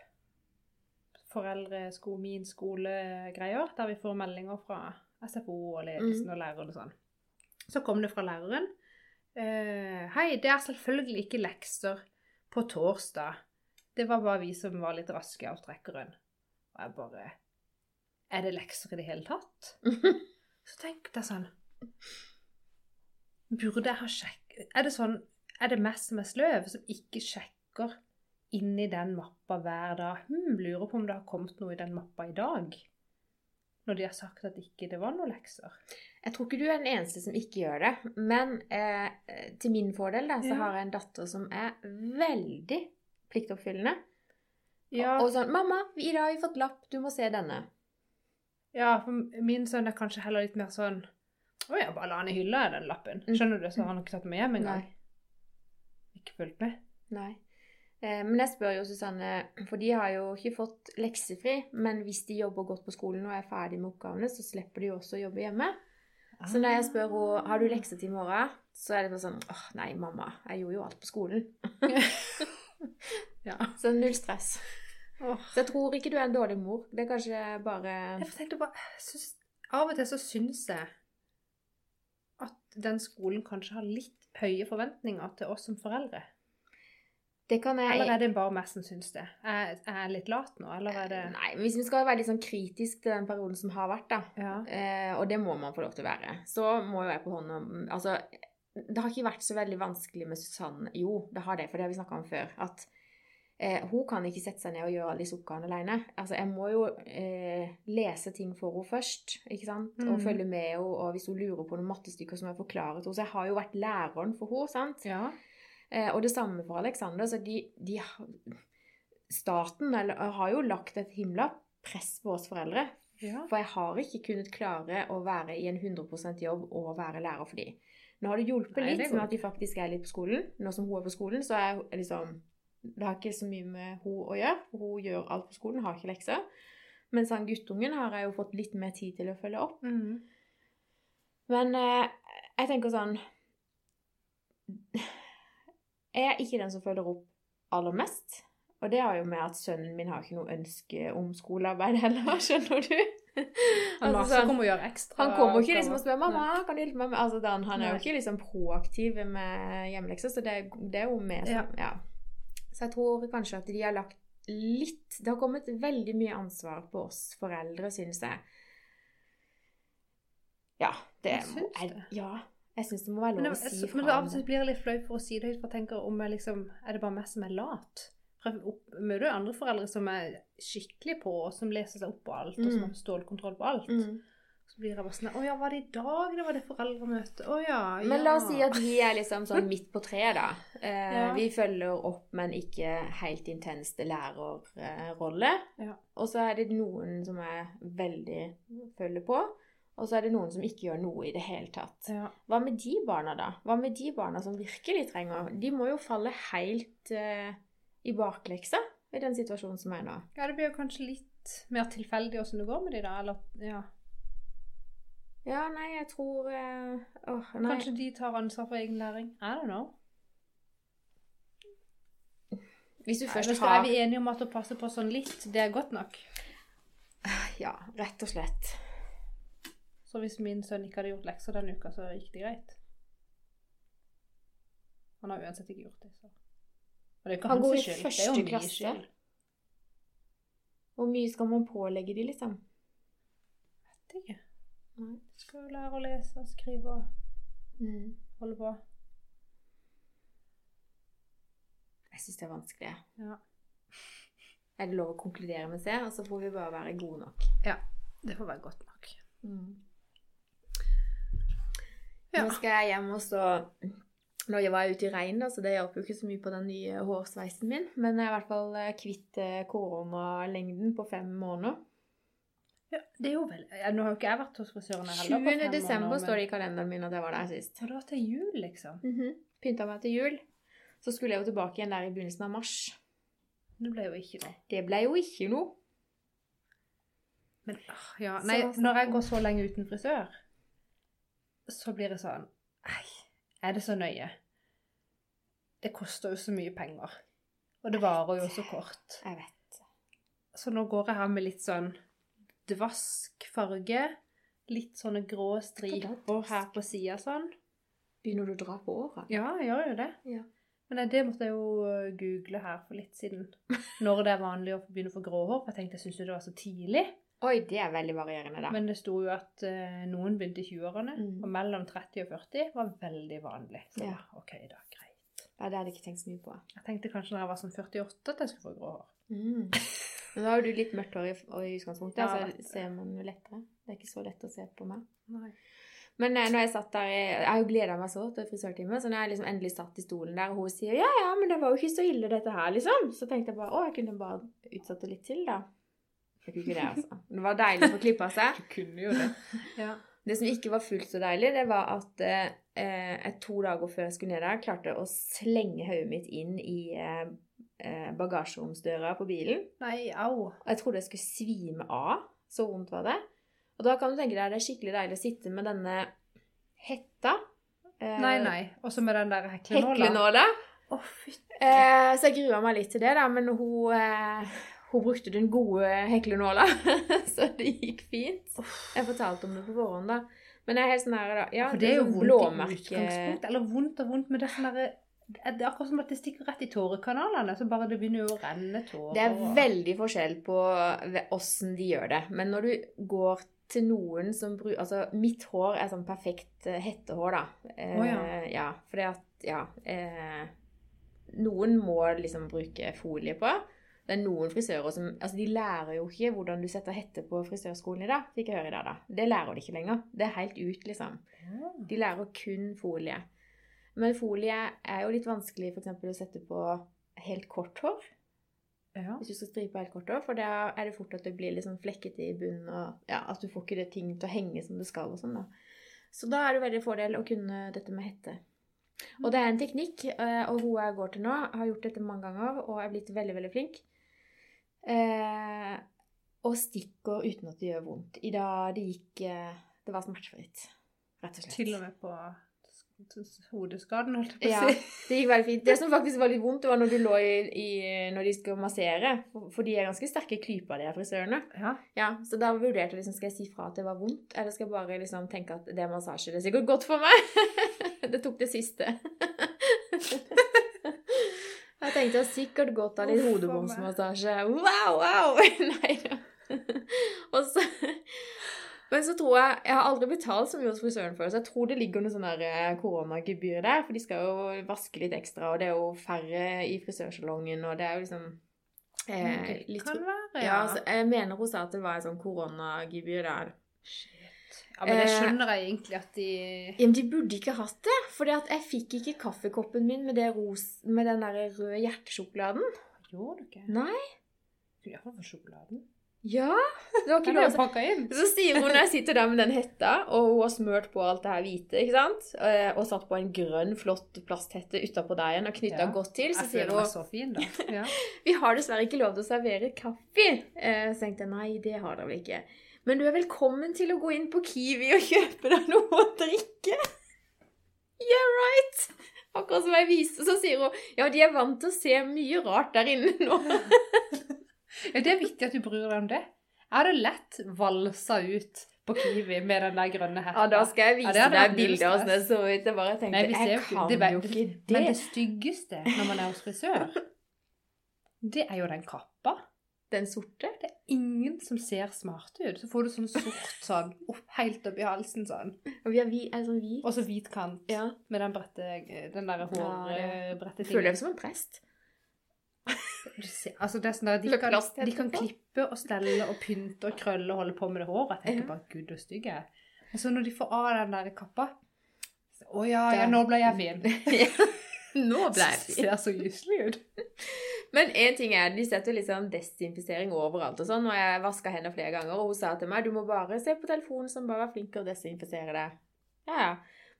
Foreldresko, min skole-greier. Der vi får meldinger fra SFO og ledelsen og læreren og sånn. Så kom det fra læreren. Uh, Hei, det er selvfølgelig ikke lekser på torsdag. Det var bare vi som var litt raske av trekkeren. Og jeg bare Er det lekser i det hele tatt? Så tenkte jeg sånn Burde jeg ha sjekket Er det sånn Er det meg som er sløv, som ikke sjekker inni den mappa hver dag? Hm, lurer på om det har kommet noe i den mappa i dag? Når de har sagt at ikke det var noen lekser. Jeg tror ikke du er den eneste som ikke gjør det. Men eh, til min fordel da, så Ja. har jeg en datter som er veldig pliktoppfyllende. Ja, Og sånn 'Mamma, i dag har vi fått lapp. Du må se denne.' ja, for min sønn er kanskje heller litt mer sånn Å ja, bare la han i hylla, den lappen. Skjønner du? Så har han ikke tatt med hjem engang. Ikke fulgt med. Nei. Eh, men jeg spør jo Susanne, for de har jo ikke fått leksefri, men hvis de jobber godt på skolen og er ferdig med oppgavene, så slipper de jo også å jobbe hjemme. Så når jeg spør henne har du lekser til i morgen, så er det bare sånn åh nei, mamma, jeg gjorde jo alt på skolen. Ja. Så null stress. Oh. Så jeg tror ikke du er en dårlig mor. Det er kanskje bare Jeg tenkte bare, synes, Av og til så syns jeg at den skolen kanskje har litt høye forventninger til oss som foreldre. Det kan jeg Eller er det bare meg som syns det? Er jeg litt lat nå, eller er det Nei, men hvis vi skal være litt sånn kritisk til den perioden som har vært, da, Ja. eh, og det må man få lov til å være, så må jo jeg på hånda Altså, det har ikke vært så veldig vanskelig med Susanne. Jo, det har det, for det har vi snakka om før. At eh, hun kan ikke sette seg ned og gjøre alle disse oppgavene alene. Altså, jeg må jo eh, lese ting for henne først, ikke sant? Og Mhm. følge med henne, og hvis hun lurer på noen mattestykker som jeg forklarer til henne. Så jeg har jo vært læreren for henne, sant? ja. Eh, og det samme for Alexander. Så de, de Staten eller, har jo lagt et himla press på oss foreldre. Ja. For jeg har ikke kunnet klare å være i en 100% jobb og være lærer for dem. Nå har det hjulpet Nei, litt det med at de faktisk er litt på skolen. Nå som hun er på skolen, så er liksom Det har ikke så mye med hun å gjøre. for Hun gjør alt på skolen, har ikke lekser. Mens han guttungen har jeg jo fått litt mer tid til å følge opp. Mm. Men eh, jeg tenker sånn Jeg er ikke den som følger opp aller mest. Og det har jo med at sønnen min har ikke noe ønske om skolearbeid heller, skjønner du? Han Altså, sånn, kommer om å gjøre ekstra han kommer ikke liksom og spør. 'mamma, kan du hjelpe meg med Altså, han, han er jo ikke liksom proaktiv med hjemmelekser, så det, det er jo med som ja. Så jeg tror kanskje at de har lagt litt Det har kommet veldig mye ansvar på oss foreldre, synes jeg. Ja, det Jeg syns er, det. Ja, jeg syns det må være lov å si men fra av om og til blir jeg litt flau for å si det høyt, for jeg tenker om jeg liksom Er det bare meg som er lat? Møter jo andre foreldre som er skikkelig på, og som leser seg opp på alt, og som Mm. har stålkontroll på alt. Mm. Så blir jeg bare sånn Å ja, var det i dag det var det foreldremøtet? Å ja, ja. Men la oss si at vi er liksom sånn midt på treet, da. Eh, Ja. Vi følger opp, men ikke helt intenst lærerrolle. Ja. Og så er det noen som er veldig følger på, og så er det noen som ikke gjør noe i det hele tatt. ja. Hva med de barna, da? Hva med de barna som virkelig trenger De må jo falle helt uh, i bakleksa i den situasjonen som er nå. ja, det blir jo kanskje litt mer tilfeldig åssen det går med de da, eller ja. Ja, nei, jeg tror uh, oh, nei. Kanskje de tar ansvar for egen læring? I don't know. Hvis du først har er vi enige om at å passe på sånn litt, det er godt nok. Ja, rett og slett. Så hvis min sønn ikke hadde gjort lekser denne uka, så gikk det greit. Han har uansett ikke gjort det, så. Og det er ikke Han går hans i skyld. Det er jo min skyld. Hvor mye skal man pålegge de, liksom? Vet ikke. Nei. Skal jo lære å lese og skrive og Mm. holde på. Jeg syns det er vanskelig. Ja. Er det lov å konkludere med det, og så får vi bare være gode nok? Det får være godt nok. Ja. Nå skal jeg hjem og så Nå var jeg ute i regn, så det hjalp jo ikke så mye på den nye hårsveisen min. Men jeg er i hvert fall eh, kvitt eh, koronalengden på fem måneder. Ja, det er jo vel Nå har jo ikke jeg vært hos frisøren heller. 20. på desember måneder, står det i kalenderen min at jeg var der sist. Og det var til jul, liksom. Pynta meg til jul. Så skulle jeg jo tilbake igjen der i begynnelsen av mars. Det ble jo ikke noe. Det ble jo ikke noe. Men åh, ja, nei, når jeg går så lenge uten frisør, så blir det sånn Nei, er det så nøye? Det koster jo så mye penger. Og det varer jo så kort. Jeg vet. Så nå går jeg her med litt sånn dvask farge. Litt sånne grå striper her på sida sånn. Begynner du å dra på åra? Ja, jeg gjør jo det. Ja. Men det måtte jeg jo øh, google her for litt siden. Når det er vanlig å begynne å få grå hår. For jeg tenkte jeg syntes det var så tidlig. Oi, det er veldig varierende, da. Men det sto jo at eh, noen begynte i 20-årene, Mm. og mellom 30 og 40 var veldig vanlig. Så Ja. ok, da, greit. Ja, det hadde jeg ikke tenkt så mye på. Jeg tenkte kanskje når jeg var sånn 48 at jeg skulle få grå hår. Mm. Men da har jo du litt mørkt hår i, i utgangspunktet, Ja, så ser man jo lettere. Det er ikke så lett å se på meg. Nei. Men eh, når jeg satt der, jeg har jo gleda meg så til frisørtime, så når jeg liksom endelig satt i stolen der, og hun sier ja, ja, men det var jo ikke så ille dette her, liksom, så tenkte jeg bare å, jeg kunne bare utsatt det litt til, da. Jeg kunne ikke det, altså. Det var deilig å få klippa seg. Du kunne jo det. ja. Det som ikke var fullt så deilig, det var at eh, jeg to dager før jeg skulle ned der, klarte å slenge hodet mitt inn i eh, bagasjeromsdøra på bilen. Nei, au. Og jeg trodde jeg skulle svime av. Så vondt var det. Og da kan du tenke deg det er skikkelig deilig å sitte med denne hetta. eh, Nei, nei. Og så med den der heklenåla. Heklenåla. Fytti. Eh, så jeg grua meg litt til det, da, men hun, eh, hun brukte den gode heklenåla, så det gikk fint. Jeg fortalte om det på forhånd, da. Men jeg er helt sånn her, da. Ja, For det er jo sånn vondt i utgangspunktet. Eller vondt og vondt, men det er sånn derre det er akkurat som at det stikker rett i tårekanalene, så bare det begynner jo å renne tårer. Det er veldig forskjell på åssen de gjør det. Men når du går til noen som bruker Altså, mitt hår er sånn perfekt eh, hettehår, da. Eh, oh, ja. ja. Fordi at Ja. Eh, noen må liksom bruke folie på. Det er noen frisører som Altså, de lærer jo ikke hvordan du setter hette på frisørskolen i dag, fikk jeg høre i dag, da. Det lærer de ikke lenger. Det er helt ut, liksom. De lærer kun folie. Men folie er jo litt vanskelig eksempel å sette på helt kort hår. Ja. Hvis du skal stripe helt kort hår, for da er det fort at det blir sånn flekkete i bunnen, og ja, at du får ikke det ting til å henge som det skal og sånn, da. Så da er det veldig fordel å kunne dette med hette. Og det er en teknikk, eh, og hun jeg går til nå, har gjort dette mange ganger, og er blitt veldig, veldig flink. Eh, og stikker uten at det gjør vondt. I dag det gikk eh, Det var smertefritt, rett og slett. Til og med på hodeskaden, holdt jeg på å si. det gikk veldig fint. Det som faktisk var litt vondt, det var når du lå i, i Når de skulle massere. For, for de er ganske sterke klyper, de her frisørene. Ja. Ja, Så da vurderte jeg liksom, skal jeg si fra at det var vondt, eller skal jeg bare liksom tenke at det er massasje. Det er sikkert godt for meg. det tok det siste. jeg tenkte jeg sikkert godt av litt Uff, hodebomsmassasje. Wow, wow! Nei da. Og så men så tror jeg Jeg har aldri betalt så mye hos frisøren før, så jeg tror det ligger noe sånn eh, koronagebyr der. For de skal jo vaske litt ekstra, og det er jo færre i frisørsalongen, og det er jo liksom eh, Det kan være, ja, ja. jeg mener hun sa at det var et sånn koronagebyr der. Shit. Ja, men det Eh, skjønner jeg egentlig at de Ja, men de burde ikke hatt det, for jeg fikk ikke kaffekoppen min med, det ros, med den der røde hjertesjokoladen. Gjorde du ikke? Nei. Skulle iallfall få sjokoladen. Ja, det var ikke jo inn. Så sier hun når jeg sitter der med den hetta, og hun har smørt på alt det her hvite, ikke sant? Eh, Og satt på en grønn, flott plasthette utapå deg igjen og knytta Ja. godt til, så Jeg sier føler meg hun så fin, da. Ja. Vi har dessverre ikke lov til å servere kaffe. Eh, Så tenkte jeg nei, det har dere vel ikke. Men du er velkommen til å gå inn på Kiwi og kjøpe deg noe å drikke. Yeah, right! Akkurat som jeg viste, så sier hun ja, de er vant til å se mye rart der inne nå. ja, det er viktig at du bryr deg om det. Jeg hadde lett valsa ut på Kiwi med den der grønne hetta. Ja, da skal jeg vise ja, deg bilder av hvordan det så ut. Jeg bare tenkte, Nei, vi jeg kan det jo ikke det. Men det styggeste når man er hos frisør, det er jo den kappa. Den sorte? Det er ingen som ser smart ut. Så får du sånn sort sånn opp, helt opp i halsen sånn. Og vi har vi, sånn hvit. Og så hvit kant Ja. med den brette, den der Ja, det- Jeg føler hårbrettetingen. meg som en prest. Ser- Altså, det er sånn der, de, kan, de kan klippe og stelle og pynte og krølle og holde på med det håret. Jeg tenker bare, gud og stygg jeg. Og så når de får av den der kappa, å ja, ja, nå ble jeg fin. Nå ble jeg Det så gyselig ut. Men en ting er, de setter sånn desinfisering overalt og sånn, og jeg vaska henne flere ganger, og hun sa til meg, du må bare se på telefonen som bare er flink til å desinfisere det. Ja, ja.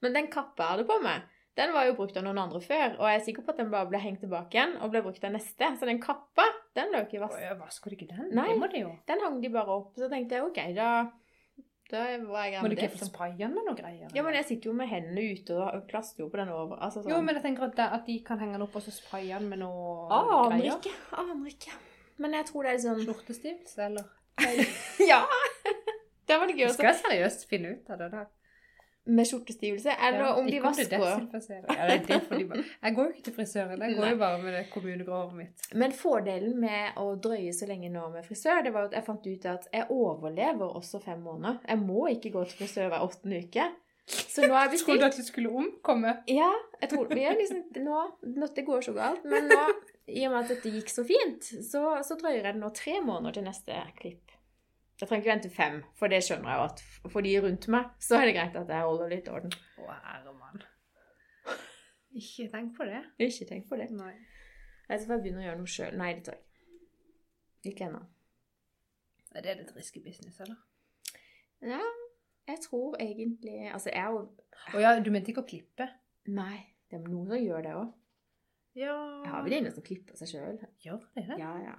Men den kappa jeg hadde på meg, Den var jo brukt av noen andre før, og jeg er sikker på at den bare ble hengt tilbake igjen og ble brukt av neste. Så den kappa, den ble jo ikke vasket. ja, Vasker du ikke den? Nei. Den hang de bare opp. Så tenkte jeg OK, da, da var jeg Må du ikke få spraye med noe greier? Ja, men jeg sitter jo med hendene ute og plastrer jo på den over. Altså sånn. Jo, men jeg tenker at, det- at de kan henge den opp og så spraye den med noe ah, greier. ikke. Aner ikke. Men jeg tror det er sånn Skjortestivelse, eller? Ja! Det var det gøy Jeg å skal seriøst finne ut av det der. Med skjortestivelse. Eller Ja, om de vasker. Ja, er. Jeg går jo ikke til frisøren, jeg går jo bare med det kommunegråret mitt. Men fordelen med å drøye så lenge nå med frisør, det var at jeg fant ut at jeg overlever også fem måneder. Jeg må ikke gå til frisør hver åttende uke. Så nå har jeg Trodde bestilt at du skulle omkomme. Ja, jeg tror vi er liksom nå, nå Det går så galt. Men nå, i og med at dette gikk så fint, så, så drøyer jeg det nå tre måneder til neste klipp. Jeg trenger ikke vente fem, for det skjønner jeg jo at for de rundt meg, så er det greit at jeg holder litt orden. Å, herre mann. Ikke tenk på det. Ikke tenk på det. Nei. Jeg skal begynne å gjøre noe sjøl. Nei, det tør jeg ikke. Ikke ennå. Er det litt risky business, eller? Ja, jeg tror egentlig Altså, jeg er jo Å ja, du mente ikke å klippe? Nei, det er noen som gjør det òg. Ja Jeg har vel en som klipper seg sjøl. Gjør det det? Ja, ja.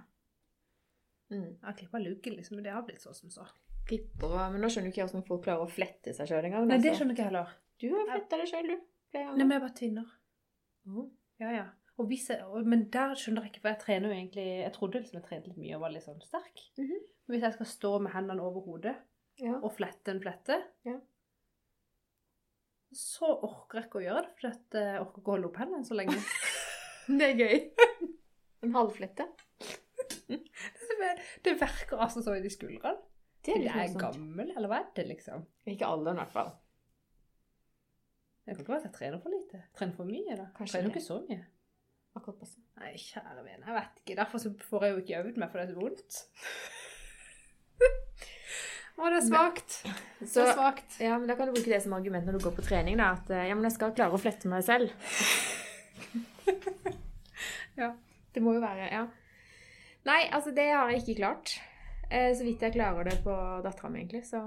Mm. Jeg har klippa luken, liksom, men det har blitt så som så. Klipper og Men nå skjønner du ikke hvordan folk klarer å flette seg sjøl engang. Nei, det altså. skjønner ikke jeg heller. Du har fletta deg sjøl, du. Nei, men jeg bare tynner. Mm. Ja, ja. Og jeg, og, men der skjønner jeg ikke, for jeg trener jo egentlig Jeg trodde liksom jeg trente litt mye og var litt sånn sterk. Mhm. Men hvis jeg skal stå med hendene over hodet Ja. og flette en flette, Ja. så orker jeg ikke å gjøre det, for jeg orker ikke å holde opp hendene så lenge. Det er gøy. En halvflette. det, det verker altså så i de skuldrene. Det er litt er gammel, eller hva er det, liksom? Ikke alderen, i hvert fall. Det kan ikke være at jeg trener for lite. Trener for mye, da. Kanskje trener ikke så mye. Akkurat passe. Nei, kjære vene, jeg vet ikke. Derfor så får jeg jo ikke øvd meg, for det er så vondt. Å, det er svakt. Så Så, svakt. ja, men Da kan du bruke det som argument når du går på trening. da, At eh, ja, men jeg skal klare å flette meg selv. Ja. Det må jo være Ja. Nei, altså, det har jeg ikke klart. Eh, så vidt jeg klarer det på dattera mi, egentlig. Så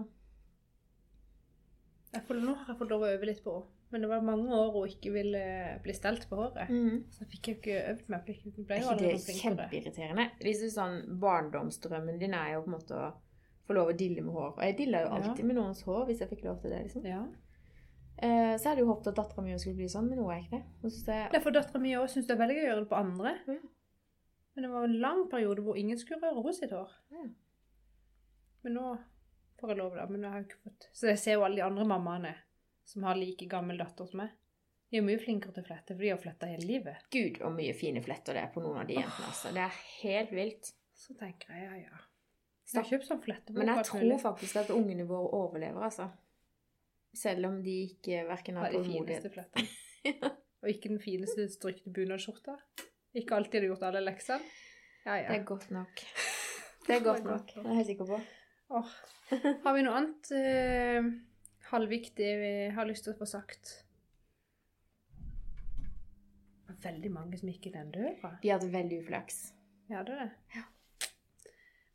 Jeg får, nå har jeg fått lov å øve litt på Men det var mange år hun ikke ville bli stelt på håret. Så jeg fikk jo ikke øvd meg. Fikk ikke ble det er kjempeirriterende? Liksom sånn, Barndomsdrømmen din er jo på en måte å få lov å dille med hår. Og jeg dilla jo Ja. alltid med noens hår hvis jeg fikk lov til det. liksom. Ja. Eh, så hadde jeg jo håpet at dattera mi skulle bli sånn, men nå er ikke det. Og synes jeg, Det er for dattera mi òg syns det er veldig gøy å gjøre det på andre. Ja. Men det var en lang periode hvor ingen skulle røre hos sitt hår. Ja. Men nå får jeg lov, da. Men jeg har jeg ikke fått Så jeg ser jo alle de andre mammaene som har like gammel datter som meg. De er mye flinkere til å flette, for de har fletta hele livet. Gud, hvor mye fine fletter det er på noen av de jentene. altså. Det er helt vilt. Så tenker jeg ja, ja. Jeg har kjøpt sånn flettebok. Men jeg tror faktisk at ungene våre overlever, altså. Selv om de ikke verken har har de tålmodighet fineste flettene. Og ikke den fineste strykte bunadsskjorta. Ikke alltid har gjort alle leksene. Ja, Det er godt nok. Det er godt nok. Det er jeg helt sikker på. Oh. Har vi noe annet eh, halvviktig vi har lyst til å få sagt? Det var veldig mange som gikk i den døra. De hadde veldig uflaks. Vi det er det. Ja.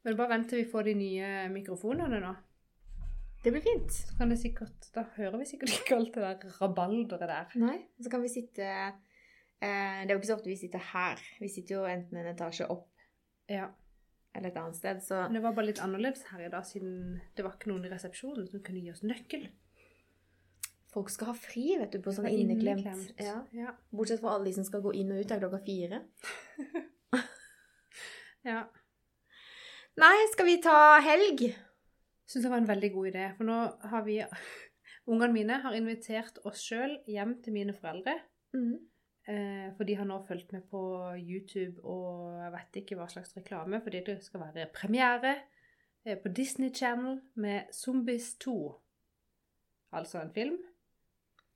Men bare vent til vi får de nye mikrofonene nå. Det blir fint. Så kan det sikkert, da hører vi sikkert ikke alt det der rabalderet der. Nei, så kan vi sitte Det er jo ikke så ofte vi sitter her. Vi sitter jo enten en etasje opp Ja. eller et annet sted, så det var bare litt annerledes her i dag, siden det var ikke noen i resepsjonen som kunne gi oss nøkkel. folk skal ha fri, vet du, på sånn inneklemt. inneklemt. Ja. Ja. Bortsett fra alle de som skal gå inn og ut av klokka fire. ja. Nei, skal vi ta helg? Syns det var en veldig god idé. For nå har vi Ungene mine har invitert oss sjøl hjem til mine foreldre. Mhm. Eh, for de har nå fulgt med på YouTube og jeg vet ikke hva slags reklame, fordi det skal være premiere eh, på Disney Channel med Zombies 2. Altså en film.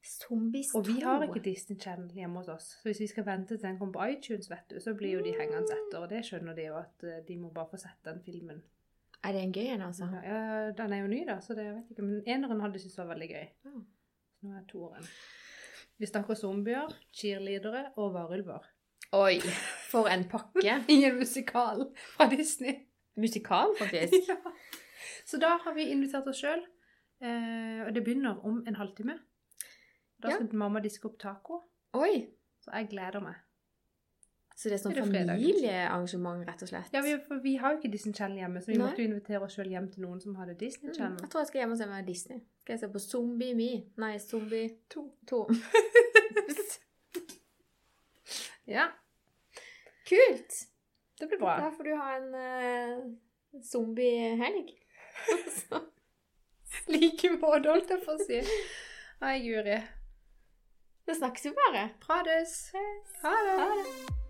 Zombies 2. Og vi har ikke Disney Channel hjemme hos oss. Så hvis vi skal vente til den kommer på iTunes, vet du, så blir jo de hengende etter. Og det skjønner de jo at eh, de må bare få sett den filmen. Er det en gøy en, altså? Ja, den er jo ny, da, så det jeg vet ikke. Men eneren hadde syntes var veldig gøy. Så nå er toeren. Vi snakker zombier, cheerleadere og varulver. Oi, for en pakke. Ingen musikal fra Disney. Musikal, faktisk. ja. Så da har vi invitert oss sjøl. Eh, og det begynner om en halvtime. Da Ja. skal mamma diske opp taco. Oi! Så jeg gleder meg. Så det er sånn det familiearrangement, rett og slett? Ja, vi, for vi har jo ikke Disney Channel hjemme, så vi Nei. måtte jo invitere oss sjøl hjem til noen som hadde Disney Mm, Channel. jeg tror jeg skal hjem og se meg Disney. Skal jeg se på Zombie Me? Nei, Zombie 2. 2. Ja, Kult! det blir bra. Da får du ha en uh, zombiehelg. Like måte, holdt jeg på å si. Nei, Guri. Da snakkes vi bare. Prades. Ha det. Ha det.